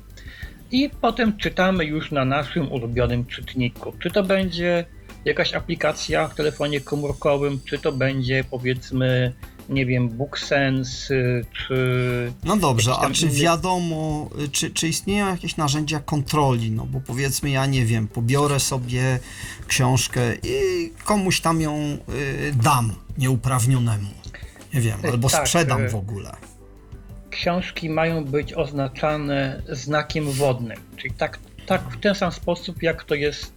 I potem czytamy już na naszym ulubionym czytniku. Czy to będzie jakaś aplikacja w telefonie komórkowym, czy to będzie powiedzmy, nie wiem, BookSense, y, czy. No dobrze, a czy wiadomo, y, czy, czy istnieją jakieś narzędzia kontroli? No bo powiedzmy, ja nie wiem, pobiorę sobie książkę i komuś tam ją y, dam nieuprawnionemu. Nie wiem, Y, albo tak, sprzedam w ogóle. książki mają być oznaczane znakiem wodnym. Czyli tak, tak w ten sam sposób, jak to jest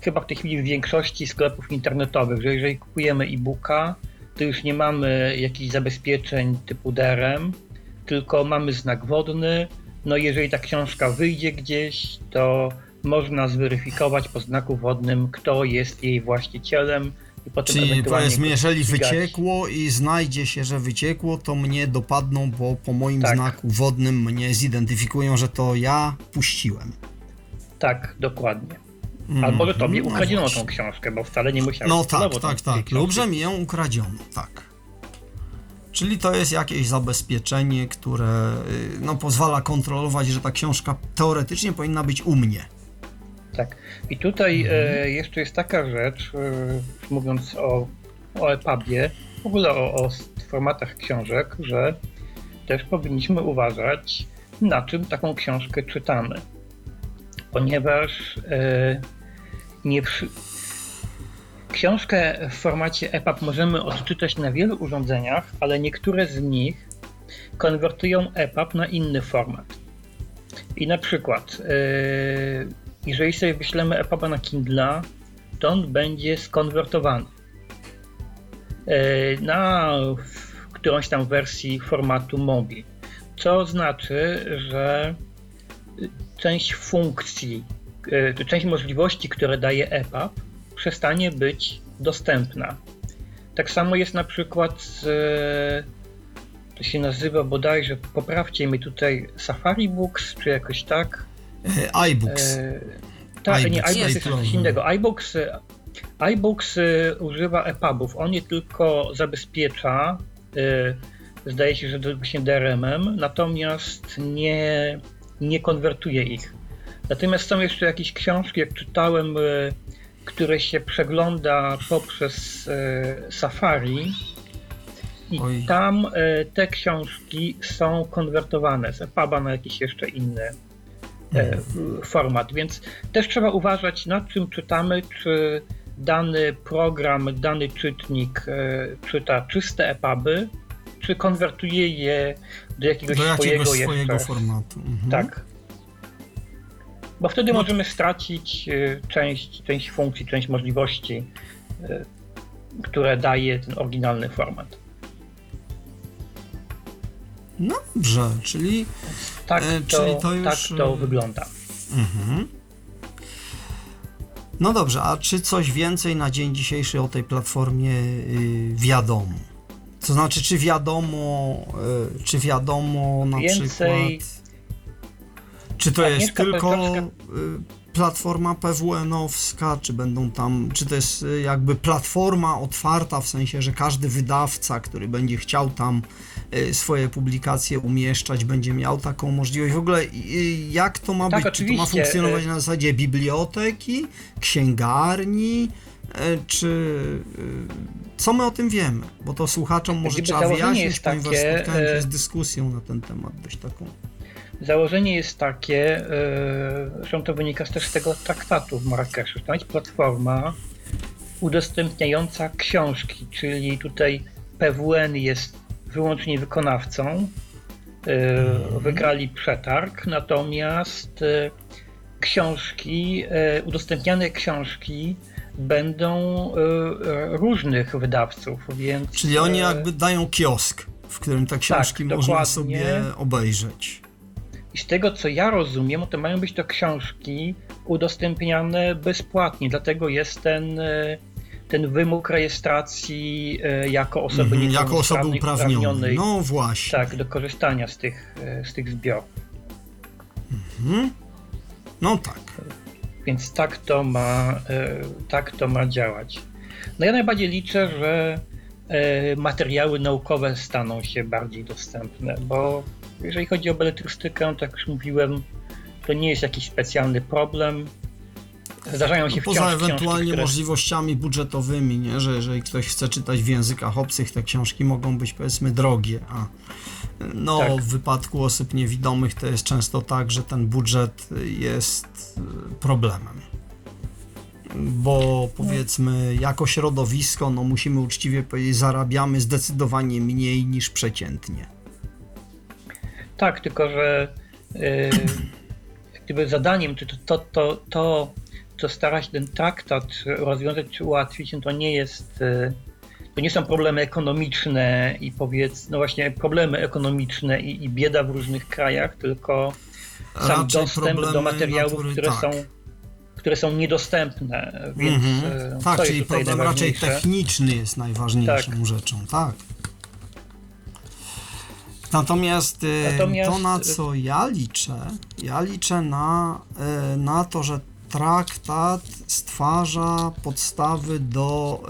chyba w tej chwili w większości sklepów internetowych, że jeżeli kupujemy e-booka, to już nie mamy jakichś zabezpieczeń typu DRM, tylko mamy znak wodny. No jeżeli ta książka wyjdzie gdzieś, to można zweryfikować po znaku wodnym, kto jest jej właścicielem i potem Czyli powiedzmy, jeżeli wyciekło i znajdzie się, że wyciekło, to mnie dopadną, bo po moim Tak. znaku wodnym mnie zidentyfikują, że to ja puściłem. Tak, dokładnie. Mhm. Albo że tobie No ukradziono właśnie. tą książkę, bo wcale nie musiałeś No tak, tak, tak. że mi ją ukradziono, tak. Czyli to jest jakieś zabezpieczenie, które y, no, pozwala kontrolować, że ta książka teoretycznie powinna być u mnie. Tak. I tutaj Mhm. e, jeszcze jest taka rzecz, e, mówiąc o, o EPUBie, w ogóle o, o formatach książek, że też powinniśmy uważać, na czym taką książkę czytamy. Ponieważ e, nie przy... książkę w formacie EPUB możemy odczytać na wielu urządzeniach, ale niektóre z nich konwertują EPUB na inny format. I na przykład, yy, jeżeli sobie wyślemy EPUBa na Kindle, to on będzie skonwertowany yy, na którąś tam wersji formatu MOBI. Co znaczy, że część funkcji, część możliwości, które daje EPUB, przestanie być dostępna. Tak samo jest na przykład z to się nazywa bodajże, poprawcie mi tutaj Safari Books, czy jakoś tak. E, iBooks. E, tak, nie, iBooks, jest coś innego. iBooks, e, iBooks e, używa EPUBów. On je tylko zabezpiecza, e, zdaje się, że właśnie DRM-em, natomiast nie, nie konwertuje ich. Natomiast są jeszcze jakieś książki, jak czytałem, e, które się przegląda poprzez e, Safari. I Oj. tam e, te książki są konwertowane z EPUBa na jakiś jeszcze inny e, format, więc też trzeba uważać nad czym czytamy, czy dany program, dany czytnik czyta czyste EPUBy, czy konwertuje je do jakiegoś, Do jakiegoś swojego, formatu. Mhm. Tak. Bo wtedy No możemy stracić e, część, część funkcji, część możliwości, e, które daje ten oryginalny format. No dobrze, czyli Tak, E, to, czyli to już, tak to wygląda. Mhm. No dobrze, a czy coś więcej na dzień dzisiejszy o tej platformie y, wiadomo? To znaczy, czy wiadomo, y, czy wiadomo na Więcej- przykład, czy to jest Agnieszka tylko y, platforma PWN-owska, czy będą tam, czy to jest y, jakby platforma otwarta, w sensie, że każdy wydawca, który będzie chciał tam y, swoje publikacje umieszczać, będzie miał taką możliwość. W ogóle jak to ma Tak, być? Czy to ma oczywiście, funkcjonować na zasadzie biblioteki, księgarni, czy co my o tym wiemy? Bo to słuchaczom może Gdyby trzeba wyjaśnić, jest ponieważ takie, spotkałem się z dyskusją na ten temat dość taką. Założenie jest takie, zresztą to wynika też z tego traktatu w Marrakeszu, to jest platforma udostępniająca książki, czyli tutaj PWN jest wyłącznie wykonawcą, e, wygrali przetarg, natomiast e, książki, e, udostępniane książki będą różnych wydawców, więc... Czyli oni jakby dają kiosk, w którym te książki można dokładnie. sobie obejrzeć. I z tego co ja rozumiem, to mają być to książki udostępniane bezpłatnie, dlatego jest ten, e, ten wymóg rejestracji e, jako osoby Mhm, jako osoby uprawnionej, No właśnie. tak, do korzystania z tych, e, z tych zbiorów. Mhm. No tak. Więc tak to ma, tak to ma działać. No ja najbardziej liczę, że materiały naukowe staną się bardziej dostępne, bo jeżeli chodzi o beletrystykę, tak jak już mówiłem, to nie jest jakiś specjalny problem. Zdarzają się No, wciąż poza ewentualnie które... możliwościami budżetowymi, nie? że jeżeli ktoś chce czytać w językach obcych, te książki mogą być powiedzmy drogie, a no Tak. w wypadku osób niewidomych to jest często tak, że ten budżet jest y, problemem. Bo powiedzmy, jako środowisko, no musimy uczciwie powiedzieć, zarabiamy zdecydowanie mniej niż przeciętnie. Tak, tylko że yy, gdyby zadaniem, czy to, to, to, to, co stara się ten traktat rozwiązać czy ułatwić, no to nie jest, yy, to nie są problemy ekonomiczne i powiedz, no właśnie problemy ekonomiczne i, i bieda w różnych krajach, tylko sam Raczej dostęp do materiałów, natury- które tak. są które są niedostępne, więc Mhm. e, Tak, czyli problem raczej techniczny jest najważniejszą Tak. rzeczą, tak. Natomiast, e, Natomiast- to, na co ja liczę, ja liczę na, e, na to, że traktat stwarza podstawy do,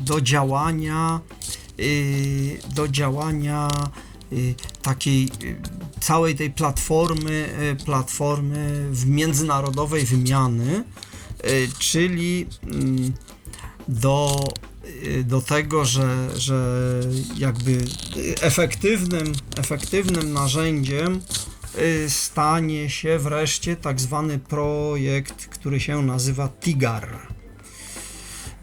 do działania, do działania takiej całej tej platformy, platformy w międzynarodowej wymiany, czyli mm, do, y, do tego, że, że jakby y, efektywnym, efektywnym narzędziem y, stanie się wreszcie tak zwany projekt, który się nazywa TIGAR.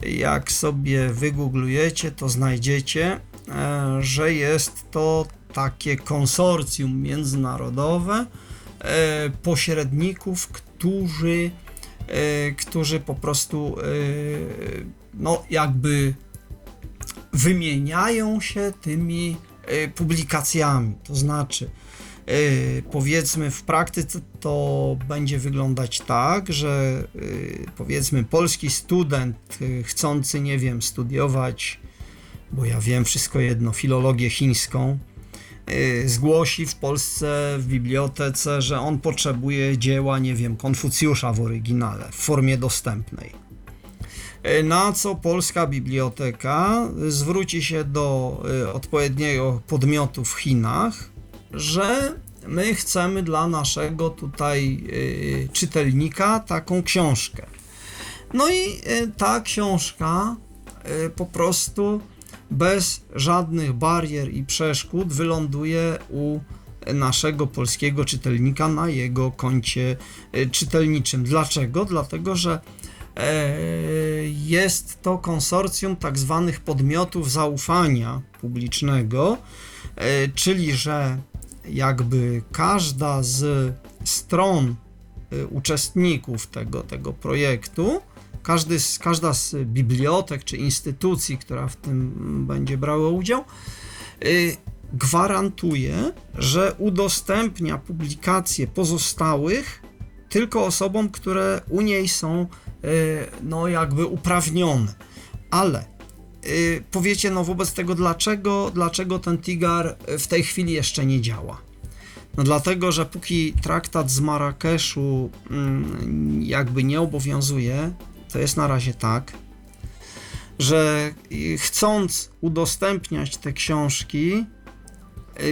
Jak sobie wygooglujecie, to znajdziecie, e, że jest to takie konsorcjum międzynarodowe e, pośredników, którzy e, którzy po prostu no jakby wymieniają się tymi e, publikacjami. To znaczy, e, powiedzmy w praktyce to będzie wyglądać tak, że e, powiedzmy polski student chcący, nie wiem, studiować, bo ja wiem wszystko jedno, filologię chińską, zgłosi w Polsce w bibliotece, że on potrzebuje dzieła, nie wiem, Konfucjusza w oryginale, w formie dostępnej. Y, Na co polska biblioteka zwróci się do y, odpowiedniego podmiotu w Chinach, że my chcemy dla naszego tutaj y, czytelnika taką książkę. No i ta książka po prostu bez żadnych barier i przeszkód wyląduje u naszego polskiego czytelnika na jego koncie czytelniczym. Dlaczego? Dlatego, że e, jest to konsorcjum tak zwanych podmiotów zaufania publicznego, e, czyli że jakby każda z stron y, uczestników tego, tego projektu, każdy z, każda z bibliotek czy instytucji, która w tym będzie brała udział, gwarantuje, że udostępnia publikacje pozostałych tylko osobom, które u niej są no jakby uprawnione. Ale y, powiecie no wobec tego dlaczego, dlaczego ten Tigar w tej chwili jeszcze nie działa? No dlatego, że póki traktat z Marrakeszu mm, jakby nie obowiązuje, to jest na razie tak, że chcąc udostępniać te książki,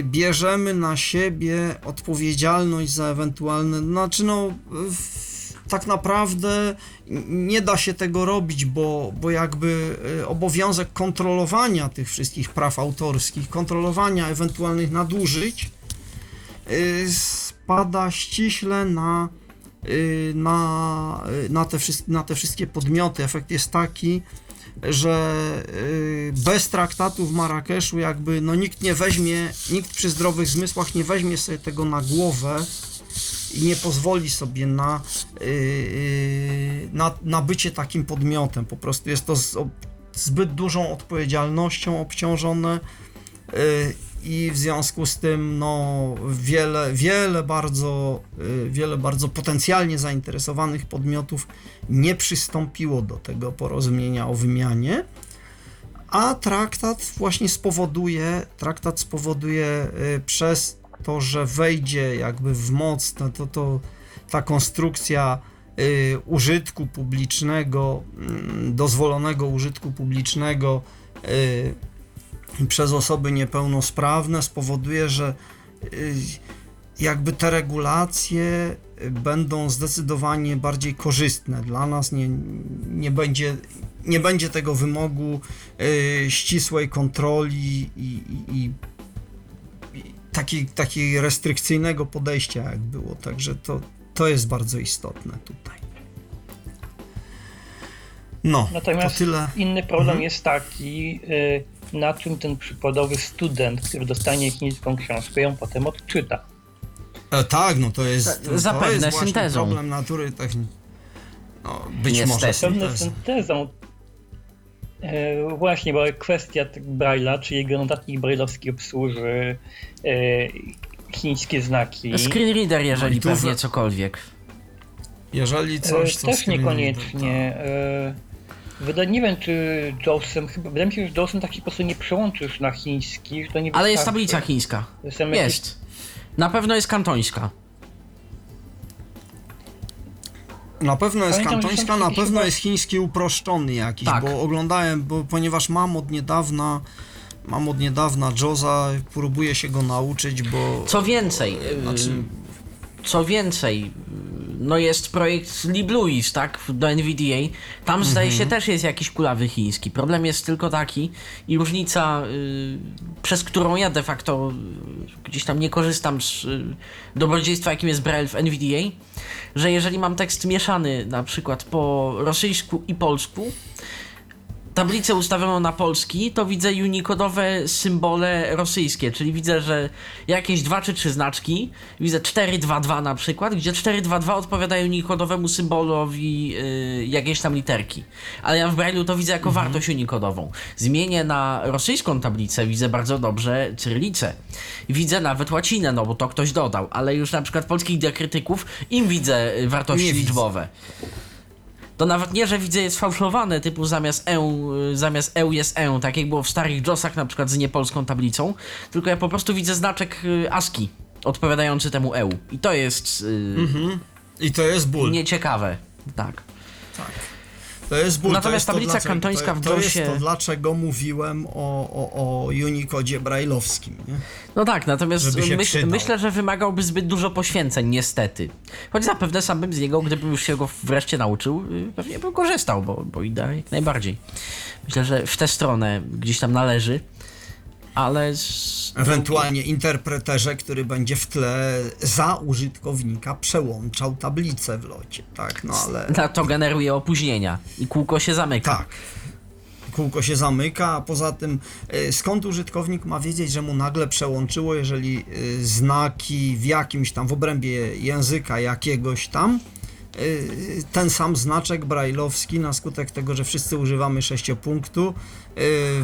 bierzemy na siebie odpowiedzialność za ewentualne, znaczy no w, tak naprawdę nie da się tego robić, bo, bo jakby y, obowiązek kontrolowania tych wszystkich praw autorskich, kontrolowania ewentualnych nadużyć y, spada ściśle na, y, na, na, te, na te wszystkie podmioty. Efekt jest taki, że bez traktatu w Marrakeszu jakby no nikt nie weźmie, nikt przy zdrowych zmysłach nie weźmie sobie tego na głowę i nie pozwoli sobie na, y, y, na, na bycie takim podmiotem. Po prostu jest to z, zbyt dużą odpowiedzialnością obciążone y, i w związku z tym no, wiele, wiele bardzo, wiele bardzo potencjalnie zainteresowanych podmiotów nie przystąpiło do tego porozumienia o wymianie, a traktat właśnie spowoduje, traktat spowoduje przez to, że wejdzie jakby w moc, to, to, to ta konstrukcja y, użytku publicznego, mm, dozwolonego użytku publicznego y, przez osoby niepełnosprawne spowoduje, że y, jakby te regulacje y, będą zdecydowanie bardziej korzystne dla nas, nie, nie, będzie, nie będzie tego wymogu y, ścisłej kontroli i, i, i, i takiej, takiej restrykcyjnego podejścia, jak było. Także to, to jest bardzo istotne tutaj. No, Natomiast to tyle. inny problem Mhm. jest taki, y, na czym ten przykładowy student, który dostanie chińską książkę, ją potem odczyta. E, tak, no to jest, to, zapewne to jest syntezą. problem natury technicznej. No, być Niestety. może Pewne syntezą. E, właśnie, bo kwestia Braille'a, czy jego notatnik braille'owski obsłuży e, chińskie znaki. Screen reader, jeżeli No pewnie we- cokolwiek. Jeżeli coś, E, co Też niekoniecznie. E, Wyda, nie wiem, czy Josem, chyba, wydaje mi się, że Josem tak się po prostu nie przełączysz na chiński, że to nie Ale jest tablica chińska. Są jakieś- Jest. Na pewno jest kantońska. Na pewno jest Pamiętam, kantońska, na pewno chyba- jest chiński uproszczony jakiś, Tak. bo oglądałem, bo ponieważ mam od niedawna mam od niedawna Joza, próbuję się go nauczyć, bo Co więcej, Znaczy- co więcej, no jest projekt LibLouis, tak, do NVDA. Tam zdaje się też jest jakiś kulawy chiński. Problem jest tylko taki i różnica, yy, przez którą ja de facto yy, gdzieś tam nie korzystam z yy, dobrodziejstwa, jakim jest Braille w NVDA, że jeżeli mam tekst mieszany na przykład po rosyjsku i polsku, tablicę ustawioną na polski, to widzę unikodowe symbole rosyjskie, czyli widzę, że jakieś dwa czy trzy znaczki, widzę 422 na przykład, gdzie 422 odpowiada unikodowemu symbolowi yy, jakiejś tam literki. Ale ja w Braille'u to widzę jako wartość unikodową. Zmienię na rosyjską tablicę, widzę bardzo dobrze cyrylicę. Widzę nawet łacinę, no bo to ktoś dodał, ale już na przykład polskich diakrytyków im widzę y, wartości Nie widzę. To nawet nie, że widzę jest fałszowane, typu zamiast E, y, zamiast E jest E, tak jak było w starych JOSach na przykład z niepolską tablicą, tylko ja po prostu widzę znaczek y, ASCII odpowiadający temu EU. I to jest y, i to jest ból. nieciekawe. Tak. To jest ból. Natomiast to jest tablica to, kantońska to, w to jest to, dlaczego mówiłem o, o, o Unikodzie brajlowskim. Nie? No tak, natomiast myśl, myślę, że wymagałby zbyt dużo poświęceń, niestety. Choć zapewne sam bym z niego, gdybym już się go wreszcie nauczył, y, pewnie bym korzystał, bo, bo idea jak najbardziej. Myślę, że w tę stronę gdzieś tam należy, ale. Ewentualnie interpreterze, który będzie w tle za użytkownika przełączał tablicę w locie, tak? No ale na to generuje opóźnienia i kółko się zamyka. tak. Kółko się zamyka, a poza tym y, skąd użytkownik ma wiedzieć, że mu nagle przełączyło, jeżeli y, znaki w jakimś tam, w obrębie języka jakiegoś tam, y, ten sam znaczek brajlowski na skutek tego, że wszyscy używamy sześciopunktu, y,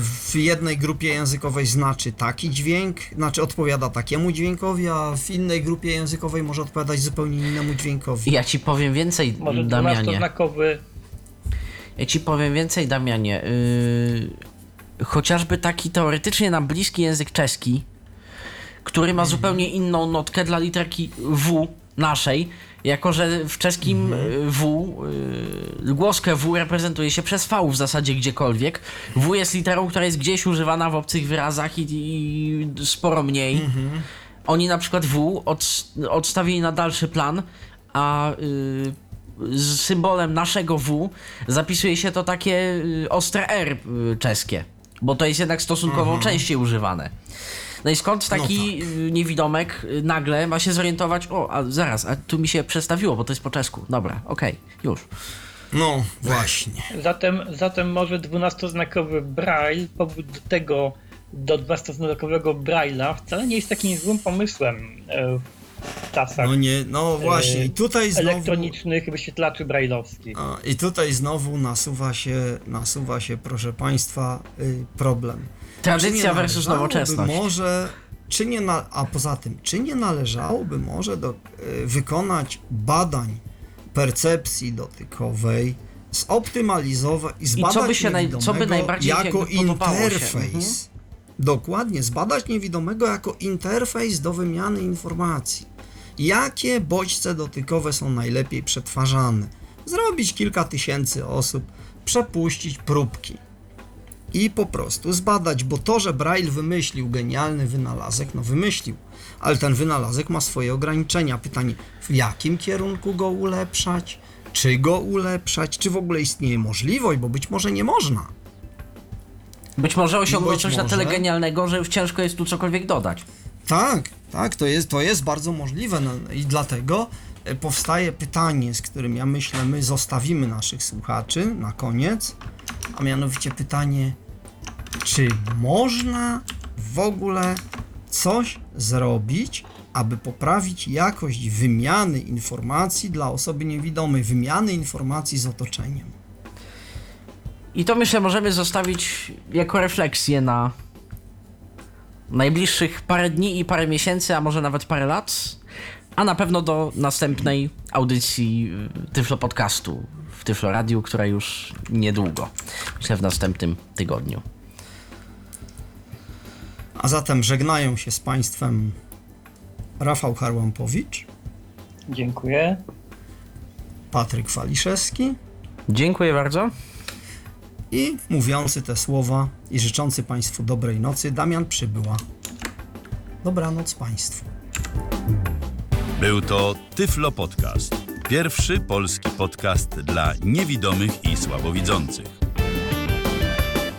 w jednej grupie językowej znaczy taki dźwięk, znaczy odpowiada takiemu dźwiękowi, a w innej grupie językowej może odpowiadać zupełnie innemu dźwiękowi. Ja ci powiem więcej, Może Damianie. 12-znakowy Ja ci powiem więcej, Damianie. Yy, chociażby taki teoretycznie nam bliski język czeski, który ma zupełnie inną notkę dla literki W naszej, jako że w czeskim y, W, yy, głoskę W reprezentuje się przez V w zasadzie gdziekolwiek. W jest literą, która jest gdzieś używana w obcych wyrazach i, i sporo mniej. Oni na przykład W od, odstawili na dalszy plan, a y, z symbolem naszego W zapisuje się to takie ostre R czeskie, bo to jest jednak stosunkowo częściej używane. No i skąd taki y, niewidomek y, nagle ma się zorientować, o, a zaraz, a tu mi się przestawiło, bo to jest po czesku. Dobra, okej, już. No właśnie. Zatem, zatem może 12-znakowy braille, powód do tego, do 12-znakowego braille'a wcale nie jest takim złym pomysłem e, w czasach No nie, no właśnie. I tutaj znowu. elektronicznych wyświetlaczy braille'owskich. I tutaj znowu nasuwa się, nasuwa się, proszę Państwa, y, problem. Tradycja Czy nie versus nowoczesność. Może, czy nie na, a poza tym, czy nie należałoby może do, y, wykonać badań percepcji dotykowej, zoptymalizować i zbadać co by się naj- co by niewidomego najbardziej jako interfejs. Mhm. Dokładnie, zbadać niewidomego jako interfejs do wymiany informacji. Jakie bodźce dotykowe są najlepiej przetwarzane? Zrobić kilka tysięcy osób, przepuścić próbki i po prostu zbadać, bo to, że Braille wymyślił genialny wynalazek, no wymyślił, ale ten wynalazek ma swoje ograniczenia. Pytanie, w jakim kierunku go ulepszać? Czy go ulepszać? Czy w ogóle istnieje możliwość? Bo być może nie można. Być może osiągnął Być coś na może. tyle genialnego, że już ciężko jest tu cokolwiek dodać. Tak, tak, to jest, to jest bardzo możliwe no, i dlatego e, powstaje pytanie, z którym ja myślę, my zostawimy naszych słuchaczy na koniec, a mianowicie pytanie, czy można w ogóle coś zrobić, aby poprawić jakość wymiany informacji dla osoby niewidomej, wymiany informacji z otoczeniem. I to myślę możemy zostawić jako refleksję na najbliższych parę dni i parę miesięcy, a może nawet parę lat. A na pewno do następnej audycji y, Tyflo Podcastu w Tyflo Radiu, która już niedługo. Myślę w następnym tygodniu. A zatem żegnają się z Państwem Rafał Harłampowicz, Dziękuję. Patryk Waliszewski Dziękuję bardzo. i mówiący te słowa i życzący Państwu dobrej nocy Damian Przybyła. Dobranoc Państwu. Był to Tyflo Podcast. Pierwszy polski podcast dla niewidomych i słabowidzących.